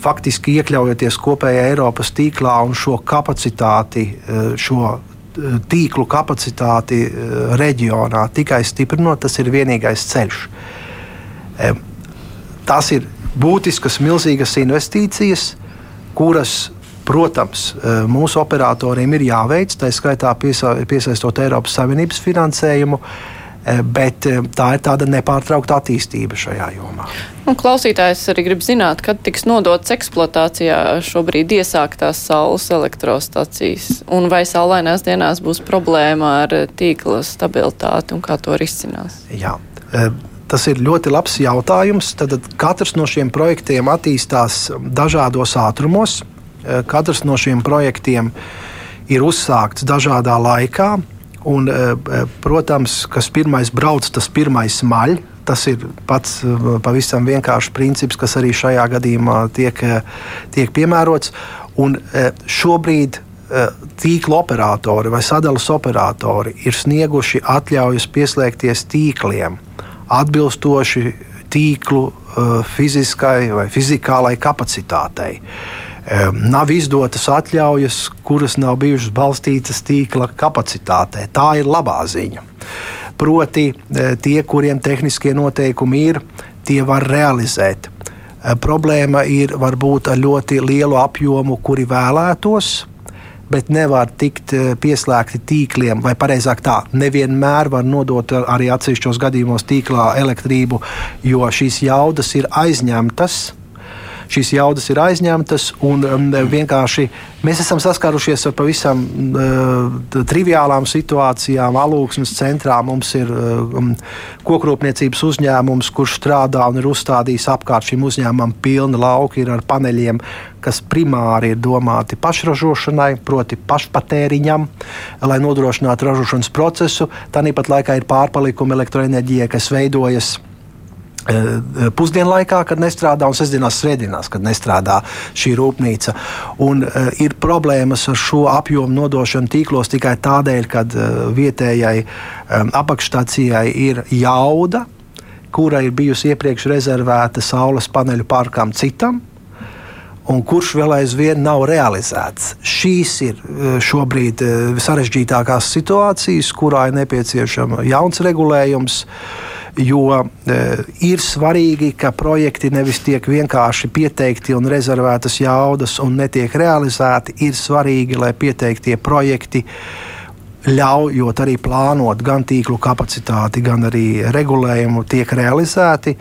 S3: faktiski iekļaujoties kopējā Eiropas tīklā un šo kapacitāti, eh, šo eh, tīklu kapacitāti eh, reģionā tikai stiprinot, tas ir vienīgais ceļš. Tās ir būtiskas, milzīgas investīcijas, kuras, protams, mūsu operatoriem ir jāveic, tā skaitā piesaistot Eiropas Savienības finansējumu. Eh, bet eh, tā ir tāda nepārtraukta attīstība šajā jomā.
S2: Un klausītājs arī grib zināt, kad tiks nodots eksploatācijā šobrīd iesāktās saules elektrostacijas, un vai saulainās dienās būs problēma ar tīkla stabilitāti un kā to risinās?
S3: Jā. Eh, tas ir ļoti labs jautājums. Tad katrs no šiem projektiem attīstās dažādos ātrumos. Katrs no šiem projektiem ir uzsākts dažādā laikā. Un, e, e, protams, kas pirmais brauc, tas pirmais maļ. Tas ir pats e, pavisam vienkāršs princips, kas arī šajā gadījumā tiek, tiek piemērots. Un šobrīd tīkla operatori vai sadalas operatori ir snieguši atļaujas pieslēgties tīkliem atbilstoši tīklu fiziskai vai fizikālai kapacitātei nav izdotas atļaujas, kuras nav bijušas balstītas tīkla kapacitātē. Tā ir labā ziņa. Proti, e, tie, kuriem tehniskie noteikumi ir, tie var realizēt. E, problēma ir varbūt ar ļoti lielu apjomu, kuri vēlētos, bet nevar tikt pieslēgti tīkliem, vai precīzāk tā, nevienmēr var nodot arī atsevišķos gadījumos tīklā elektrību, jo šīs jaudas ir aizņemtas šīs jaudas ir aizņemtas. Un, um, vienkārši mēs esam saskārušies ar pavisam uh, triviālām situācijām. Alūksnes centrā mums ir uh, um, kokrūpniecības uzņēmums, kurš strādā un ir uzstādījis apkārt šim uzņēmumam pilni lauki ar paneļiem, kas primāri ir domāti pašražošanai, proti pašpatēriņam, lai nodrošinātu ražošanas procesu. Tāpat laikā ir pārpalikumi elektroenerģijai, kas veidojas pusdienlaikā, kad nestrādā, un sestdienās, svētdienās, kad nestrādā šī rūpnīca. Un, uh, ir problēmas ar šo apjomu nodošanu tīklos tikai tādēļ, ka uh, vietējai um, apakšstācijai ir jauda, kura ir bijusi iepriekš rezervēta saules paneļu parkam citam. Un kurš vēl aizvien nav realizēts. Šīs ir šobrīd sarežģītākās situācijas, kurā ir nepieciešama jauns regulējums. Jo e, ir svarīgi, ka projekti nevis tiek vienkārši pieteikti un rezervētas jaudas un netiek realizēti. Ir svarīgi, lai pieteiktie projekti ļaujot arī plānot gan tīklu kapacitāti, gan arī regulējumu, tiek realizēti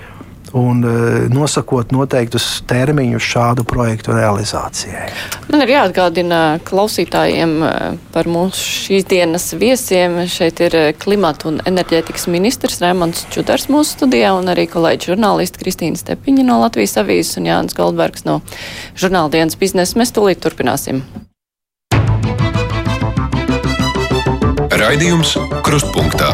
S3: un e, nosakot noteiktus termiņus šādu projektu realizācijai.
S2: Man ir jāatgādina klausītājiem e, par mūsu šīs dienas viesiem. Šeit ir e, klimata un enerģētikas ministrs Rēmons Čudars mūsu studijā un arī kolēģi žurnālisti Kristīna Stepiņa no Latvijas avīzes un Jānis Goldbergs no žurnāla dienas biznesa. Mēs tūlīt turpināsim.
S1: Raidījums Krustpunktā.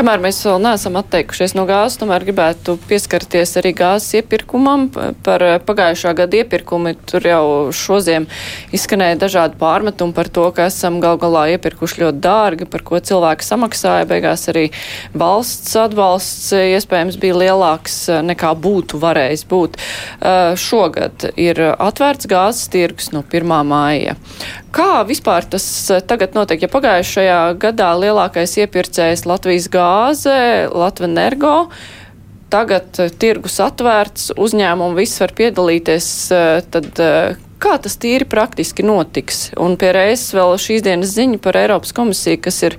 S2: Kamēr mēs vēl neesam atteikušies no gāzes, tomēr gribētu pieskarties arī gāzes iepirkumam. Par pagājušā gada iepirkumi tur jau šoziem izskanēja dažādi pārmetumi par to, ka esam gal galā iepirkuši ļoti dārgi, par ko cilvēki samaksāja. Beigās arī valsts atbalsts iespējams bija lielāks nekā būtu varējis būt. Šogad ir atvērts gāzes tirgus no 1. māja. Kā vispār tas tagad notiek? Ja pagājušajā gadā lielākais iepirkējs Latvijas gāze, Latvenergo. Tagad uh, tirgus atvērts, uzņēmumi viss var piedalīties, uh, tad kā tas tīri praktiski notiks? Un pie reizes vēl šīs dienas ziņa par Eiropas komisiju, kas ir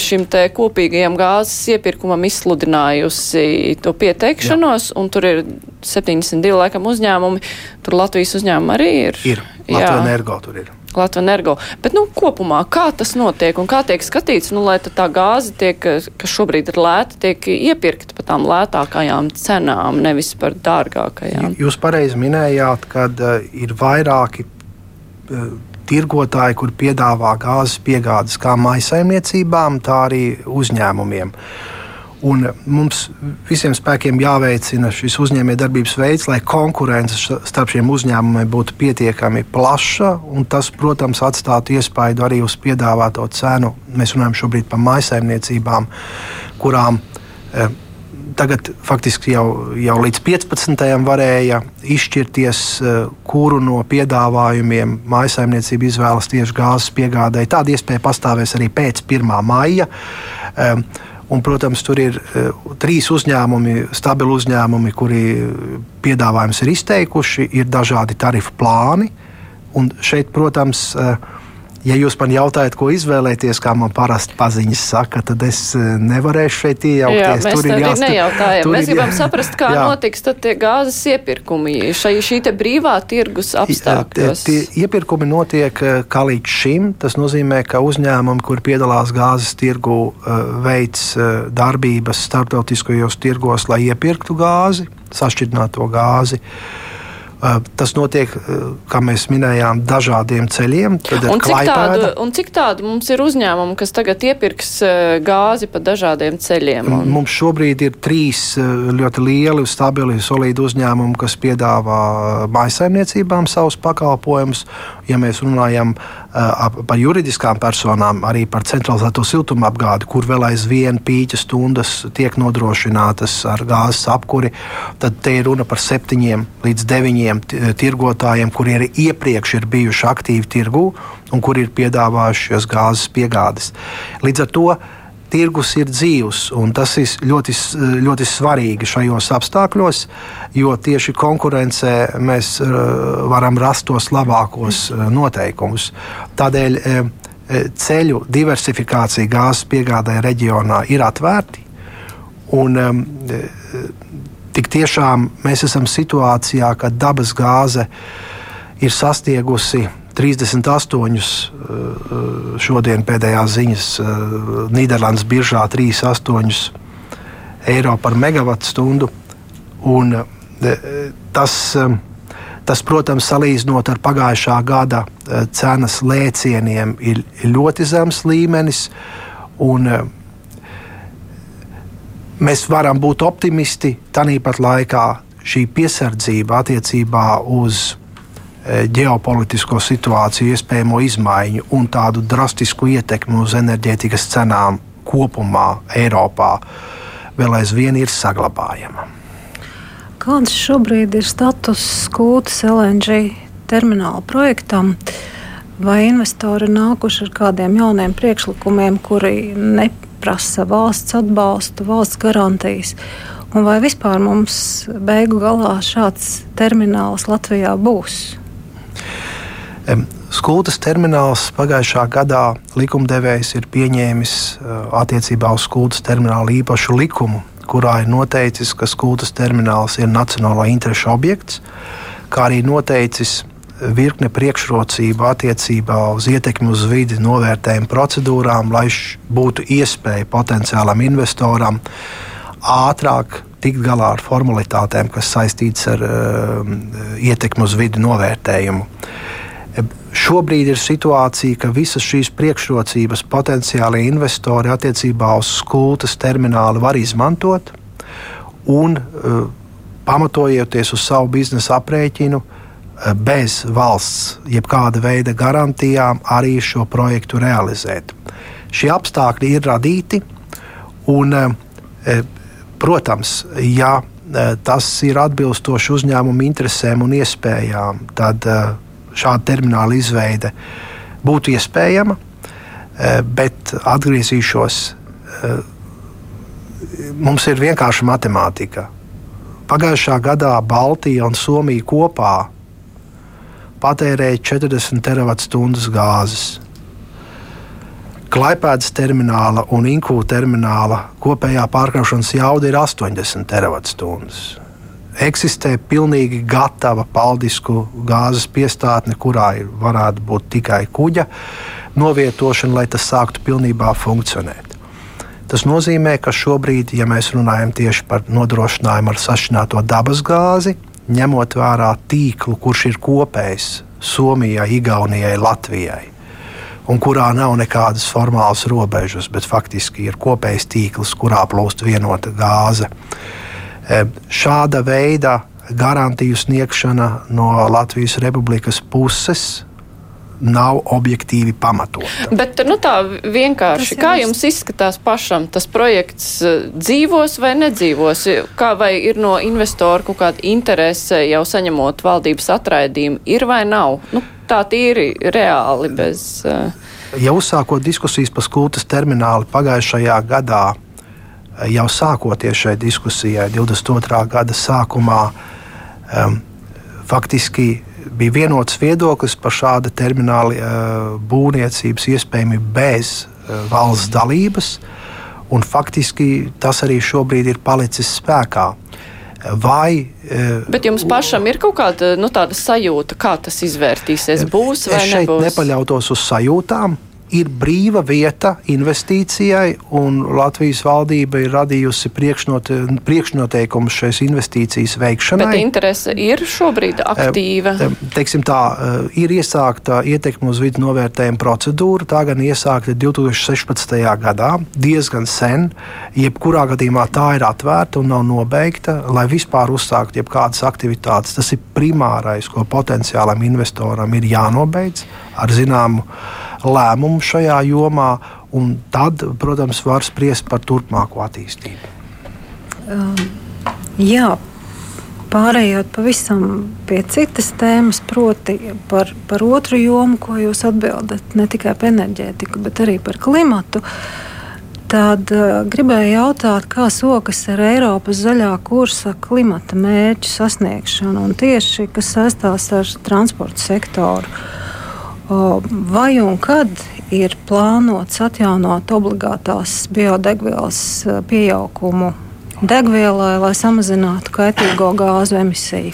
S2: šim te kopīgajam gāzes iepirkumam izsludinājusi to pieteikšanos, Jā. un tur ir 72 laikam uzņēmumi, tur Latvijas uzņēmumi arī ir.
S3: Ir, Latvijas energo tur ir.
S2: Latvijas energo. Bet, nu, kopumā, kā tas notiek un kā tiek skatīts, nu, lai tā gāze, tiek, kas šobrīd ir lēta, tiek iepirkta par tām lētākajām cenām, nevis par dārgākajām?
S3: Jūs pareizi minējāt, ka uh, ir vairāki uh, tirgotāji, kur piedāvā gāzes piegādes kā maisaimniecībām, tā arī uzņēmumiem. Uh, Un mums visiem spēkiem jāveicina šis uzņēmējdarbības veids, lai konkurence starp šiem uzņēmumiem būtu pietiekami plaša. Tas, protams, atstātu iespaidu arī uz piedāvāto cenu. Mēs runājam šobrīd par maisaimniecībām, kurām eh, tagad faktiski jau, jau līdz 15. varēja izšķirties, eh, kuru no piedāvājumiem maisaimniecība izvēlas tieši gāzes piegādēji. Tāda iespēja pastāvēs arī pēc 1. maija. Un, protams, tur ir uh, trīs uzņēmumi, stabili uzņēmumi, kuri piedāvājums ir izteikuši, ir dažādi tarifu plāni. Un šeit, protams, uh, Ja jūs man jautājat, ko izvēlēties, kā man parasti paziņas saka, tad es eh, nevarēšu šeit iejaukties. Jā,
S2: tur ir jāsaka. Mēs gribam jā, saprast, kā jā. notiks tad tie gāzes iepirkumi šai, šī te brīvā tirgus apstākļos.
S3: Tie iepirkumi notiek eh, kā līdz šim. Tas nozīmē, ka uzņēmumi, kur piedalās gāzes tirgu, eh, veids darbības starptautiskajos tirgos, lai iepirktu gāzi, sašķidrināto gāzi. Tas notiek, kā mēs minējām, dažādiem ceļiem.
S2: Un cik, tādu, un cik tādu mums ir uzņēmumu, kas tagad iepirks gāzi pa dažādiem ceļiem? Un...
S3: Mums šobrīd ir trīs ļoti lieli, stabili, solidi uzņēmumi, kas piedāvā maisaimniecībām savus pakalpojumus. Ja mēs runājam par juridiskām personām, arī par centralizēto siltumapgādi, kur vēl aizvien pīķa stundas tiek nodrošinātas ar gāzes apkuri, tad te ir runa par septiņiem līdz deviņiem tirgotājiem, kuri arī iepriekš ir bijuši aktīvi tirgū un kuri ir piedāvājuši šīs gāzes piegādes. Līdz ar to tirgus ir dzīvs, un tas ir ļoti, ļoti svarīgi šajos apstākļos, jo tieši konkurencē mēs uh, varam rast tos labākos uh, noteikumus. Tādēļ uh, ceļu diversifikācija gāzes piegādē reģionā ir atvērti. Un, tik tiešām mēs esam situācijā, ka dabas gāze ir sasniegusi 38, eh, šodien pēdējās ziņas eh, Nīderlandes biržā 38 eiro par megawatu stundu. Un eh, tas, tas, protams, salīdzinot ar pagājušā gada cenas lēcieniem, ir ļoti zems līmenis. Un, mēs varam būt optimisti, tāpat laikā šī piesardzība attiecībā uz ģeopolitisko situāciju, iespējamo izmaiņu un tādu drastisku ietekmi uz enerģētikas cenām kopumā Eiropā vēl aizvien ir saglabājama.
S4: Kāds šobrīd ir status skūtas LNG termināla projektam? Vai investori ir nākuši ar kādiem jauniem priekšlikumiem, kuri neprasa valsts atbalstu, valsts garantijas? Un vai vispār mums beigu galā šāds termināls Latvijā būs?
S3: Skultas termināls pagājušā gadā likumdevējs ir pieņēmis eh, attiecībā uz skultas terminālu īpašu likumu, kurā ir noteicis, ka skultas termināls ir nacionālā interešu objekts, kā arī noteicis virkne priekšrocību attiecībā uz ietekmi uz vidi novērtējumu procedūrām, lai būtu iespēja potenciālam investoram ātrāk tikt galā ar formalitātēm, kas saistītas ar uh, ietekmi uz vidi novērtējumu. Šobrīd ir situācija, ka visas šīs priekšrocības potenciāli investori attiecībā uz skultas terminālu var izmantot un uh, pamatojoties uz savu biznesa aprēķinu, uh, bez valsts jebkāda veida garantijām arī šo projektu realizēt. Šie apstākļi ir radīti un, uh, protams, ja tas ir atbilstoši uzņēmumu interesēm un iespējām, tad šāda termināla izveide būtu iespējama, eh, bet atgriezīšos. Eh, mums ir vienkārši matemātika. Pagājušā gadā Baltija un Somija kopā patērēja 40 terawatt-stundas gāzes. Klaipēdas termināla un Inkū termināla kopējā pārkraušanas jauda ir 80 terawatt-stundas eksistē pilnīgi gatava paldisku gāzes piestātne, kurā ir, varētu būt tikai kuģa novietošana, lai tas sāktu pilnībā funkcionēt. Tas nozīmē, ka šobrīd, ja mēs runājam tieši par nodrošinājumu ar sašķināto dabas gāzi, ņemot vērā tīklu, kurš ir kopējs Somijai, Igaunijai, Latvijai, un kurā nav nekādas formālas robežas, bet faktiski ir kopējs tīkls, kurā plūst vienota gāze šāda veida garantiju sniegšana no Latvijas Republikas puses nav objektīvi pamatota.
S2: Bet nu, tā vienkārši, kā jums izskatās pašam, tas projekts dzīvos vai nedzīvos? Kā vai ir no investoru kaut kāda interese jau saņemot valdības atraidījumu, ir vai nav? Nu, tā tīri reāli bez. Uh...
S3: Ja uzsākot diskusijas par skultas terminālu pagājušajā gadā, jau sākoties šai diskusijai 22. gada sākumā, um, faktiski bija vienots viedoklis par šāda termināla uh, būvniecības iespējamību bez uh, valsts dalības, un faktiski tas arī šobrīd ir palicis spēkā. Vai,
S2: uh, Bet jums pašam ir kaut kāda nu, sajūta, kā tas izvērtīsies? Būs vai
S3: es šeit
S2: nebūs?
S3: nepaļautos uz sajūtām ir brīva vieta investīcijai, un Latvijas valdība ir radījusi priekšnote, priekšnoteikumus šais investīcijas veikšanai.
S2: Bet interese ir šobrīd aktīva.
S3: Teiksim tā, ir iesākta ietekme uz vidu novērtējuma procedūra. Tā gan iesākta 2016. gadā, diezgan sen. Jebkurā gadījumā tā ir atvērta un nav nobeigta, lai vispār uzsāktu jebkādas aktivitātes. Tas ir primārais, ko potenciālam investoram ir jānobeidz ar zināmu lēmumu šajā jomā, un tad, protams, var spriest par turpmāko attīstību.
S4: Um, jā, Pārējot pavisam pie citas tēmas, proti par, par otru jomu, ko jūs atbildat ne tikai par enerģētiku, bet arī par klimatu. Tad uh, gribēju jautāt, kā sokas ar Eiropas zaļā kursa klimata mērķu sasniegšanu, un tieši kas saistās ar transporta sektoru. Uh, vai un kad ir plānots atjaunot obligātās biodegvielas pieaugumu degvielai, lai samazinātu kaitīgo gāzu emisiju?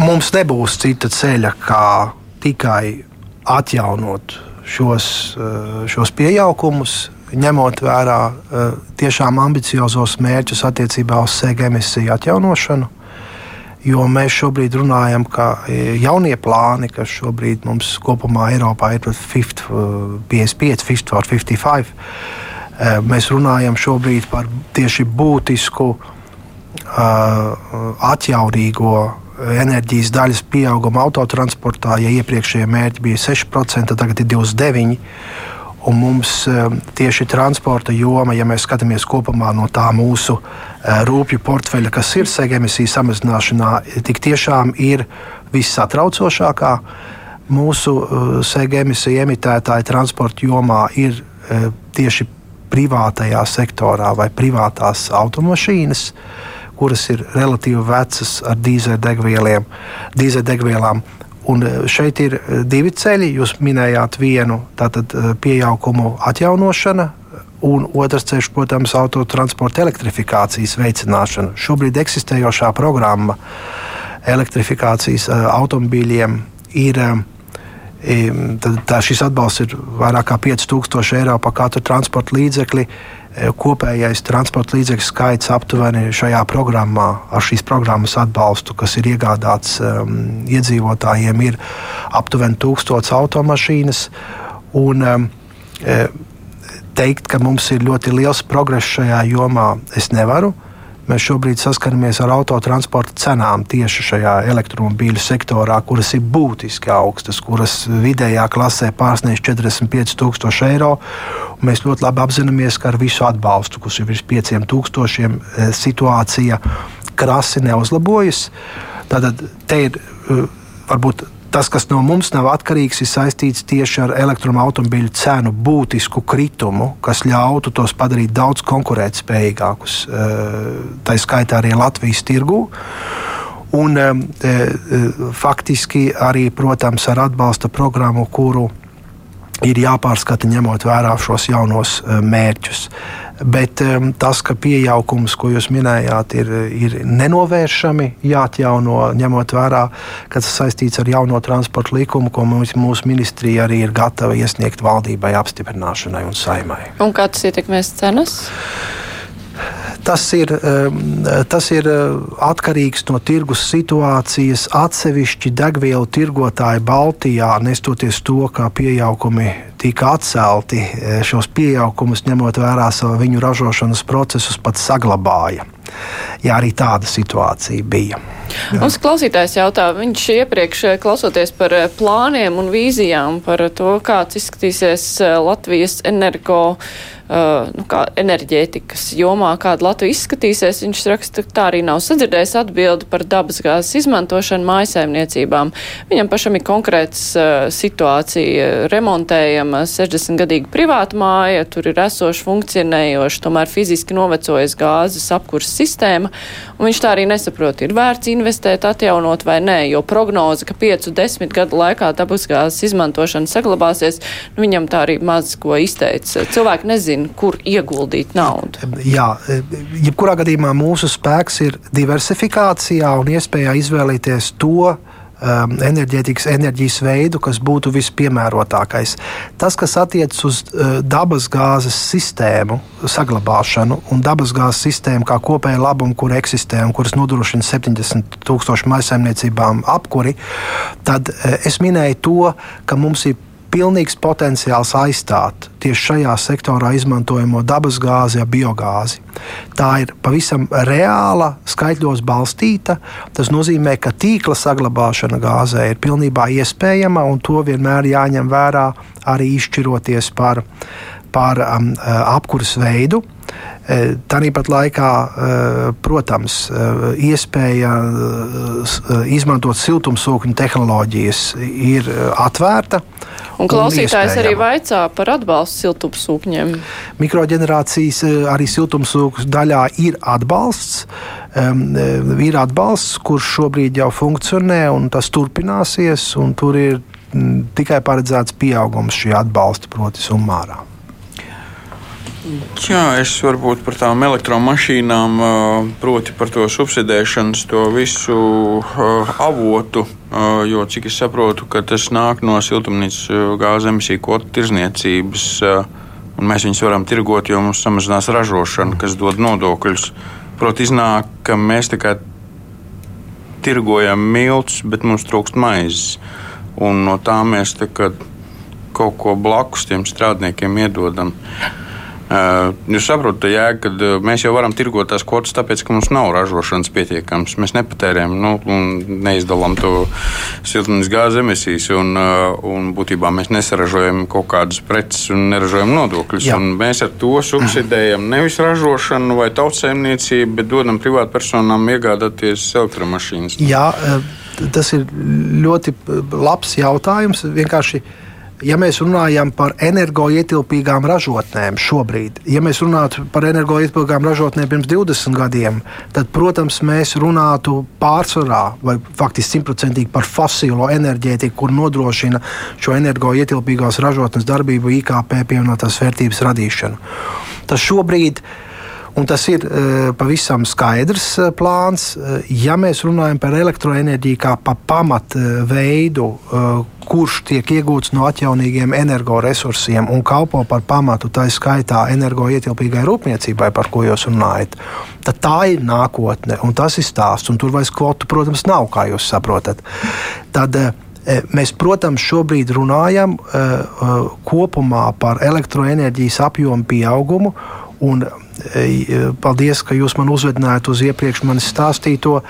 S3: Mums nebūs cita ceļa, kā tikai atjaunot šos, šos pieaugumus, ņemot vērā tiešām ambiciozos mērķus attiecībā uz sēga emisiju atjaunošanu. Jo mēs šobrīd runājam, ka jaunie plāni, kas šobrīd mums kopumā Eiropā ir 55, 50 or 55, mēs runājam šobrīd par tieši būtisku atjaunīgo enerģijas daļas pieauguma autotransportā. Ja iepriekšējie mērķi bija 6%, tagad ir 29%. Un mums tieši transporta joma, ja mēs skatāmies kopumā no tā mūsu rūpju portfeļa, kas ir sega emisiju samazināšanā, tik tiešām ir vissatraucošākā. Mūsu sega emisiju emitētāji transporta jomā ir tieši privātajā sektorā vai privātās automašīnas. Kuras ir relatīvi vecas ar dīzeļdegvielām. Un e, šeit ir e, divi ceļi. Jūs minējāt vienu tātad e, pieaugumu atjaunošana, un otrs ceļš, protams, autotransporta elektrifikācijas veicināšana. Šobrīd eksistējošā programma elektrifikācijas automobīļiem ir. Tad, tā, šis atbalsts ir vairāk nekā 5000 eiro par katru transporta līdzekli. E, kopējais transporta līdzekļu skaits aptuveni šajā programmā, ar šīs programmas atbalstu, kas ir iegādāts um, iedzīvotājiem, ir aptuveni 1000 automašīnas. Un, um, teikt, ka mums ir ļoti liels progress šajā jomā, es nevaru. Uh, Mēs šobrīd saskaramies ar autotransporta cenām tieši šajā elektromobīļu sektorā, kuras ir būtiski augstas, kuras vidējā klasē pārsniedz 45,000 eiro. Mēs ļoti labi apzināmies, ka ar visu atbalstu, kas ir virs 5,000, e, situācija krasi neuzlabojas. Tātad te ir e, varbūt Tas, kas no mums nav atkarīgs, ir saistīts tieši ar elektroautomobīļu cenu būtisku kritumu, kas ļautu tos padarīt daudz konkurētspējīgākus, eh, tā skaitā arī Latvijas tirgū. Un, e, faktiski arī, protams, ar atbalsta programmu, kuru ir jāpārskata ņemot vērā šos jaunos mērķus. Bet um, tas, ka pieaugums, ko jūs minējāt, ir, ir nenovēršami jāatjauno, ņemot vērā, ka tas saistīts ar jauno transporta likumu, ko mums, mūsu ministrija arī ir gatava iesniegt valdībai apstiprināšanai un saimai.
S2: Un kā tas ietekmēs cenas?
S3: Tas ir, tas ir uh, atkarīgs no tirgus situācijas. Atsevišķi degvielu tirgotāji Baltijā, nestoties to, kā pieaugumi tika atcelti, eh, šos pieaugumus ņemot vērā viņu ražošanas procesus, pat saglabāja. Jā, arī tāda situācija bija.
S2: Jā. Mums klausītājs jautā, viņš iepriekš eh, klausoties par eh, plāniem un vīzijām par to, kāds izskatīsies Latvijas energo Uh, nu, enerģētikas jomā, kāda Latvija izskatīsies. Viņš raksta, ka tā arī nav sadzirdējis atbildi par dabasgāzes izmantošanu mājsaimniecībām. Viņam pašam ir konkrēts uh, situācija. Remontējama 60-gadīga privāta māja, tur ir esoša funkcionējoša, tomēr fiziski novecojas gāzes apkurs sistēma, un viņš tā arī nesaprot, ir vērts investēt, atjaunot vai nē, jo prognoze, ka 5-10 gadu laikā dabasgāzes izmantošana saglabāsies, nu, viņam tā arī maz ko izteica. Cilvēki nezina nezina, kur ieguldīt naudu.
S3: Jā, jebkurā gadījumā mūsu spēks ir diversifikācijā un iespējā izvēlēties to um, enerģētikas enerģijas veidu, kas būtu vispiemērotākais. Tas, kas attiecas uz uh, dabasgāzes sistēmu saglabāšanu un dabasgāzes sistēmu kā kopēju labumu, kur eksistē un kuras nodrošina 70 tūkstošu maisaimniecībām apkuri, tad uh, es minēju to, ka mums ir pilnīgs potenciāls aizstāt tieši šajā sektorā izmantojamo dabasgāzi, ja biogāzi. Tā ir pavisam reāla, skaitļos balstīta. Tas nozīmē, ka tīkla saglabāšana gāzē ir pilnībā iespējama, un to vienmēr jāņem vērā arī izšķiroties par, par um, uh, apkurses veidu. Uh, Tāpat laikā, uh, protams, iespēja izmantot siltumsūkņu tehnoloģijas ir atvērta.
S2: Un klausītājs un arī vaicā par atbalstu siltumsūkņiem.
S3: Mikroģenerācijas arī siltumsūkņu daļā ir atbalsts. Ir atbalsts, kurš šobrīd jau funkcionē, un tas turpināsies. Tur ir m, tikai paredzēts pieaugums šī atbalsta, proti, summārā.
S5: Jā, es varbūt par tām elektromašīnām, proti par to subsidēšanas, to visu avotu, jo cik es saprotu, tas nāk no siltumnīcas gāzes emisiju kvotu tirzniecības, un mēs viņus varam tirgot, jo mums samazinās ražošana, kas dod nodokļus. Proti, iznāk, ka mēs tikai tirgojam miltus, bet mums trūkst maizes. Un no tā mēs kaut ko blakus tiem strādniekiem iedodam. Jūs saprotat, jēga, ka mēs jau varam tirgot tās kvotas, tāpēc, ka mums nav ražošanas pietiekams. Mēs nepatērējam, nu, neizdalām to siltumnīcas gāzes emisijas, un, un būtībā mēs nesaražojam kaut kādas preces un neražojam nodokļus. Mēs ar to subsidējam nevis ražošanu vai tautsēmniecību, bet dodam privātpersonām iegādāties elektromašīnas.
S3: Jā, tas ir ļoti labs jautājums. Vienkārši ja mēs runājam par energoietilpīgām ražotnēm šobrīd, ja mēs runātu par energoietilpīgām ražotnēm pirms 20 gadiem, tad, protams, mēs runātu pārsvarā vai faktiski simtprocentīgi par fosilo enerģētiku, kur nodrošina šo energoietilpīgās ražotnes darbību, IKP pievienotās vērtības radīšanu. Tas šobrīd ir Un tas ir uh, pavisam skaidrs uh, plāns. Uh, ja mēs runājam par elektroenerģiju kā pa pamatveidu, kurš tiek iegūts no atjaunīgiem energoresursiem un kalpo par pamatu, tā skaitā energoietilpīgai rūpniecībai, par ko jūs runājat, tad tā ir nākotne un tas ir stāsts. Un tur vairs kvotu, protams, nav, kā jūs saprotat. Tad, Mēs, protams, šobrīd runājam uh, kopumā par elektroenerģijas apjomu pieaugumu. Un paldies, ka jūs man uzvedinājāt uz iepriekš manis stāstīto.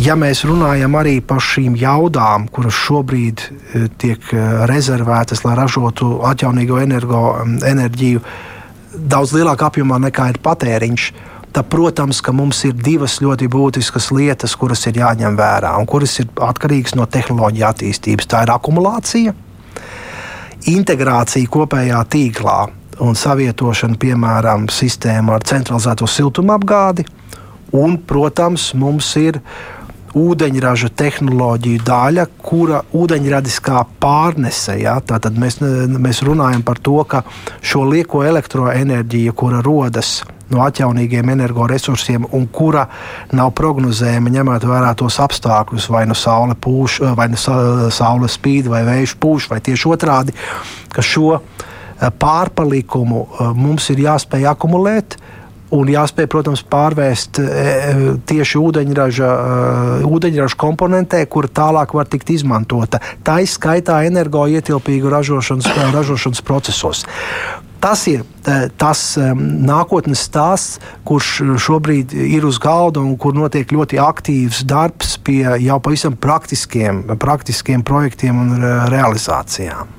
S3: Ja mēs runājam arī par šīm jaudām, kuras šobrīd eh, tiek eh, rezervētas, lai ražotu atjaunīgo energo, enerģiju daudz lielākā apjomā nekā ir patēriņš, tad, protams, mums ir divas ļoti būtiskas lietas, kuras ir jāņem vērā un kuras ir atkarīgas no tehnoloģija attīstības. Tā ir akumulācija, integrācija kopējā tīklā un savietošanu, piemēram, sistēmu ar centralizēto siltumapgādi. Un, protams, mums ir ūdeņraža tehnoloģija daļa, kura ūdeņradiskā pārnese. Ja? Tātad mēs, mēs runājam par to, ka šo lieko elektroenerģiju, kura rodas no atjaunīgiem energoresursiem un kura nav prognozējama ņemot vērā tos apstākļus, vai nu saule pūš, vai nu saule spīd, vai vējš pūš, vai tieši otrādi, ka šo pārpalikumu eh, mums ir jāspēj akumulēt. Un jāspēj, protams, pārvērst eh, tieši ūdeņraža, ūdeņraža komponentē, kur tālāk var tikt izmantota. Tā izskaitā energoietilpīgu ražošanas, ražošanas procesos. Tas ir tas nākotnes stāsts, kurš šobrīd ir uz galda un kur notiek ļoti aktīvs darbs pie jau pavisam praktiskiem, praktiskiem projektiem un realizācijām.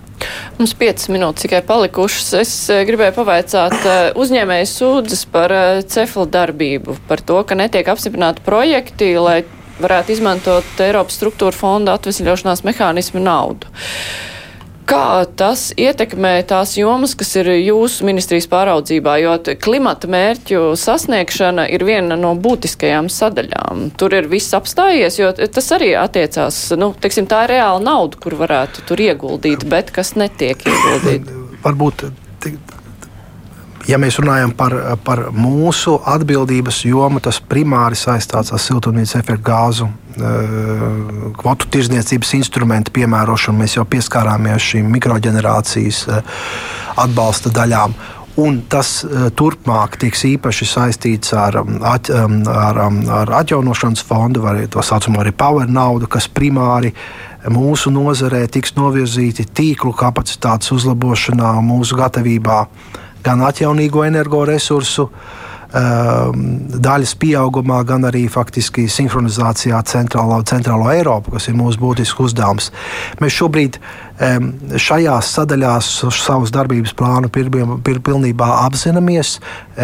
S2: Mums 5 minūtes tikai palikušas. Es eh, gribēju pavaicāt, eh, uzņēmēji sūdzas par eh, cefla darbību, par to, ka netiek apstiprināti projekti, lai varētu izmantot Eiropas struktūra fonda atvesļošanās mehānismu naudu. Kā tas ietekmē tās jomas, kas ir jūsu ministrijas pāraudzībā, jo klimata mērķu sasniegšana ir viena no būtiskajām sadaļām. Tur ir viss apstājies, jo tas arī attiecās, nu, teiksim, tā ir reāla nauda, kur varētu tur ieguldīt, bet kas netiek ieguldīt.
S3: Varbūt ja mēs runājam par, par mūsu atbildības jomu, tas primāri saistās ar siltumnīcas efektu gāzu eh, kvotu tirzniecības instrumentu piemērošanu. Mēs jau pieskārāmies šīm mikroģenerācijas eh, atbalsta daļām. Un tas uh, turpmāk tiks īpaši saistīts ar, at, ar, ar atjaunošanas fondu, vai tā saucamo arī power naudu, kas primāri mūsu nozarē tiks novirzīti tīklu kapacitātes uzlabošanā, mūsu gatavībā uh, gan atjaunīgo energoresursu um, daļas pieaugumā, gan arī faktiski sinhronizācijā centrālo, centrālo Eiropu, kas ir mūsu būtisks uzdevums. Mēs šobrīd um, šajās sadaļās savus darbības plānu pilnībā apzināmies.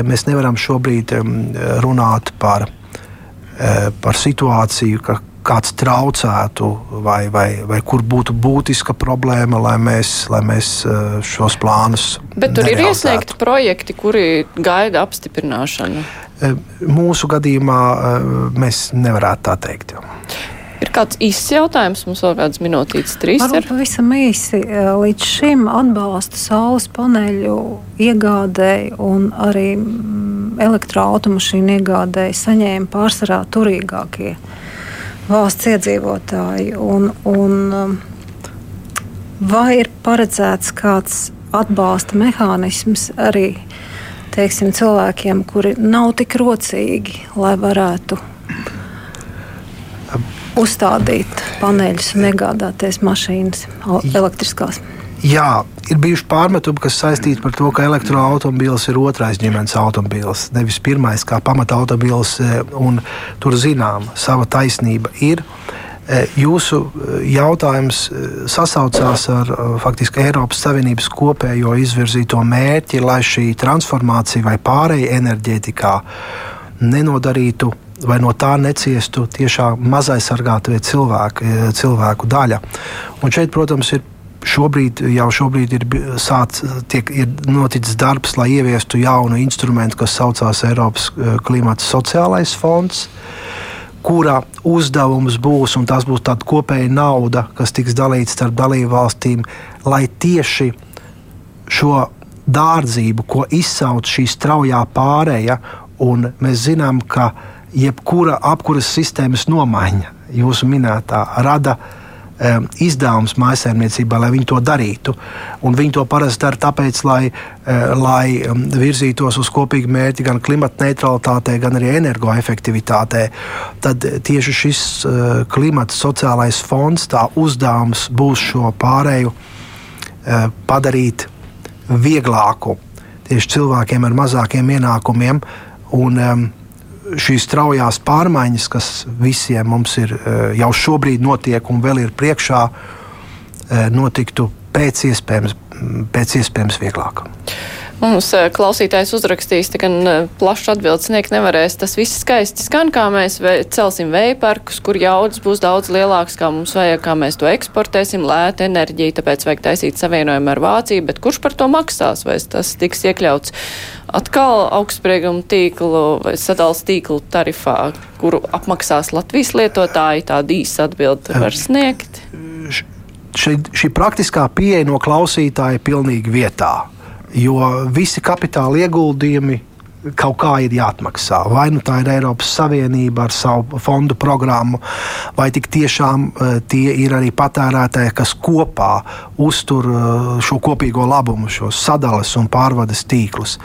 S3: Mēs nevaram šobrīd um, runāt par, uh, par situāciju, ka kāds traucētu, vai, vai, vai kur būtu būtiska problēma, lai mēs, lai mēs šos plānus.
S2: Bet tur ir iesniegti projekti, kuri gaida apstiprināšanu.
S3: Mūsu gadījumā mēs nevarētu tā teikt. Jau.
S2: Ir kāds īsts jautājums, mums vēl kādas minūtītes, trīs.
S4: Varbūt ir pavisam īsi. Līdz šim atbalstu saules paneļu iegādēji un arī mm, elektroautomašīnu iegādēji saņēma pārsvarā turīgākie valsts iedzīvotāji. Un, un, um, vai ir paredzēts kāds atbalsta mehānisms arī teiksim, cilvēkiem, kuri nav tik rocīgi, lai varētu uzstādīt paneļus un iegādāties mašīnas elektriskās.
S3: Jā, ir bijuši pārmetumi, kas saistīti ar to, ka elektroautobīls ir otrais ģimenes automobīls, nevis pirmais kā pamata automobīls. E, tur zinām, sava taisnība ir. E, jūsu e, jautājums sasaucās ar faktiski Eiropas Savienības kopējo izvirzīto mērķi, lai šī transformācija vai pārējai enerģētikā nenodarītu vai no tā neciestu tiešām mazaisargātie cilvēki, e, cilvēku daļa. Un šeit, protams, ir šobrīd jau šobrīd ir, sāc, tiek, ir noticis darbs, lai ieviestu jaunu instrumentu, kas saucās Eiropas e, klimata sociālais fonds. Kura uzdevums būs, un tas būs tāda kopēja nauda, kas tiks dalīta starp dalību valstīm, lai tieši šo dārdzību, ko izsauc šī straujā pārēja, un mēs zinām, ka uh, jebkura apkuras sistēmas nomaiņa, jūsu minētā, rada um, izdevums mājsaimniecībā, lai viņi to darītu. Un viņi to parasti dara tāpēc, lai, uh, lai um, virzītos uz kopīgu mērķi gan klimata neutralitātei, gan arī energoefektivitātei. Tad tieši šis uh, klimata sociālais fonds, tā uzdevums būs šo pārēju uh, padarīt vieglāku tieši cilvēkiem ar mazākiem ienākumiem. Un, um, šīs straujās pārmaiņas, kas visiem mums ir eh, jau šobrīd notiek un vēl ir priekšā, eh, notiktu pēc iespējams, pēc iespējams vieglāk.
S2: Mums eh, klausītājs uzrakstīs, ka gan plašs atbildes sniegt nevarēs. Tas viss skaisti skan, kā mēs celsim vēja parkus, kur jaudas būs daudz lielākas, kā mums vajag, kā mēs to eksportēsim, lēta enerģija, tāpēc vajag taisīt savienojumu ar Vāciju, bet kurš par to maksās, vai tas tiks iekļauts atkal augstsprieguma tīklu vai sadals tīklu tarifā, kuru apmaksās Latvijas lietotāji, tādu īsu atbildi var sniegt?
S3: Šī, šī praktiskā pieeja no klausītāja ir pilnīgi vietā, jo visi kapitāla ieguldījumi kaut kā ir jāatmaksā. Vai nu tā ir Eiropas Savienība ar savu fondu programmu, vai tik tiešām uh, tie ir arī patērētāji, kas kopā uztur uh, šo kopīgo labumu, šos sadales un pārvades tīklus.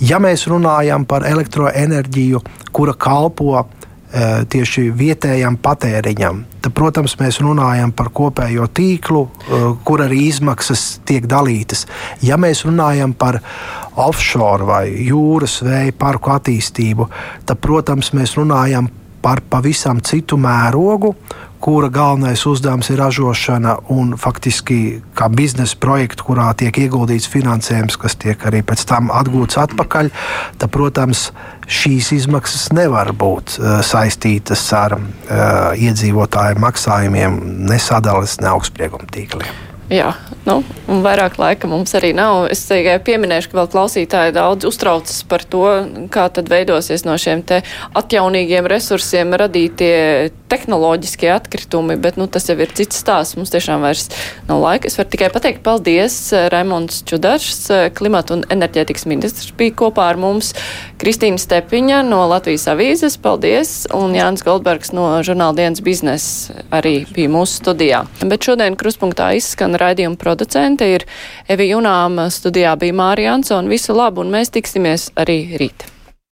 S3: Ja mēs runājam par elektroenerģiju, kura kalpo tieši vietējam patēriņam, tad, protams, mēs runājam par kopējo tīklu, kur arī izmaksas tiek dalītas. Ja mēs runājam par offshore vai jūras vēja parku attīstību, tad, protams, mēs runājam par pavisam citu mērogu, kura galvenais uzdevums ir ražošana un faktiski kā biznesa projekts, kurā tiek ieguldīts finansējums, kas tiek arī pēc tam atgūts atpakaļ. Tad, protams, šīs izmaksas nevar būt uh, saistītas ar uh, iedzīvotāju maksājumiem, ne sadales, ne augstsprieguma tīkliem.
S2: Jā, nu, un vairāk laika mums arī nav. Es tikai pieminēšu, ka vēl klausītāji daudz uztraucas par to, kā tad veidosies no šiem te atjaunīgiem resursiem radītie tehnoloģiskie atkritumi, bet, nu, tas jau ir cits stāsts. Mums tiešām vairs nav laika. Es varu tikai pateikt paldies. Raimonds Čudašs, klimata un enerģētikas ministrs, bija kopā ar mums. Kristīna Stepiņa no Latvijas avīzes, paldies, un Jānis Goldbergs no žurnāla dienas biznesa arī bija mūsu studijā. Bet šodien kruspunktā izskan raidījuma producente ir Evi Junām, studijā bija Mārija Ansona. Visu labu, un mēs tiksimies arī rīt.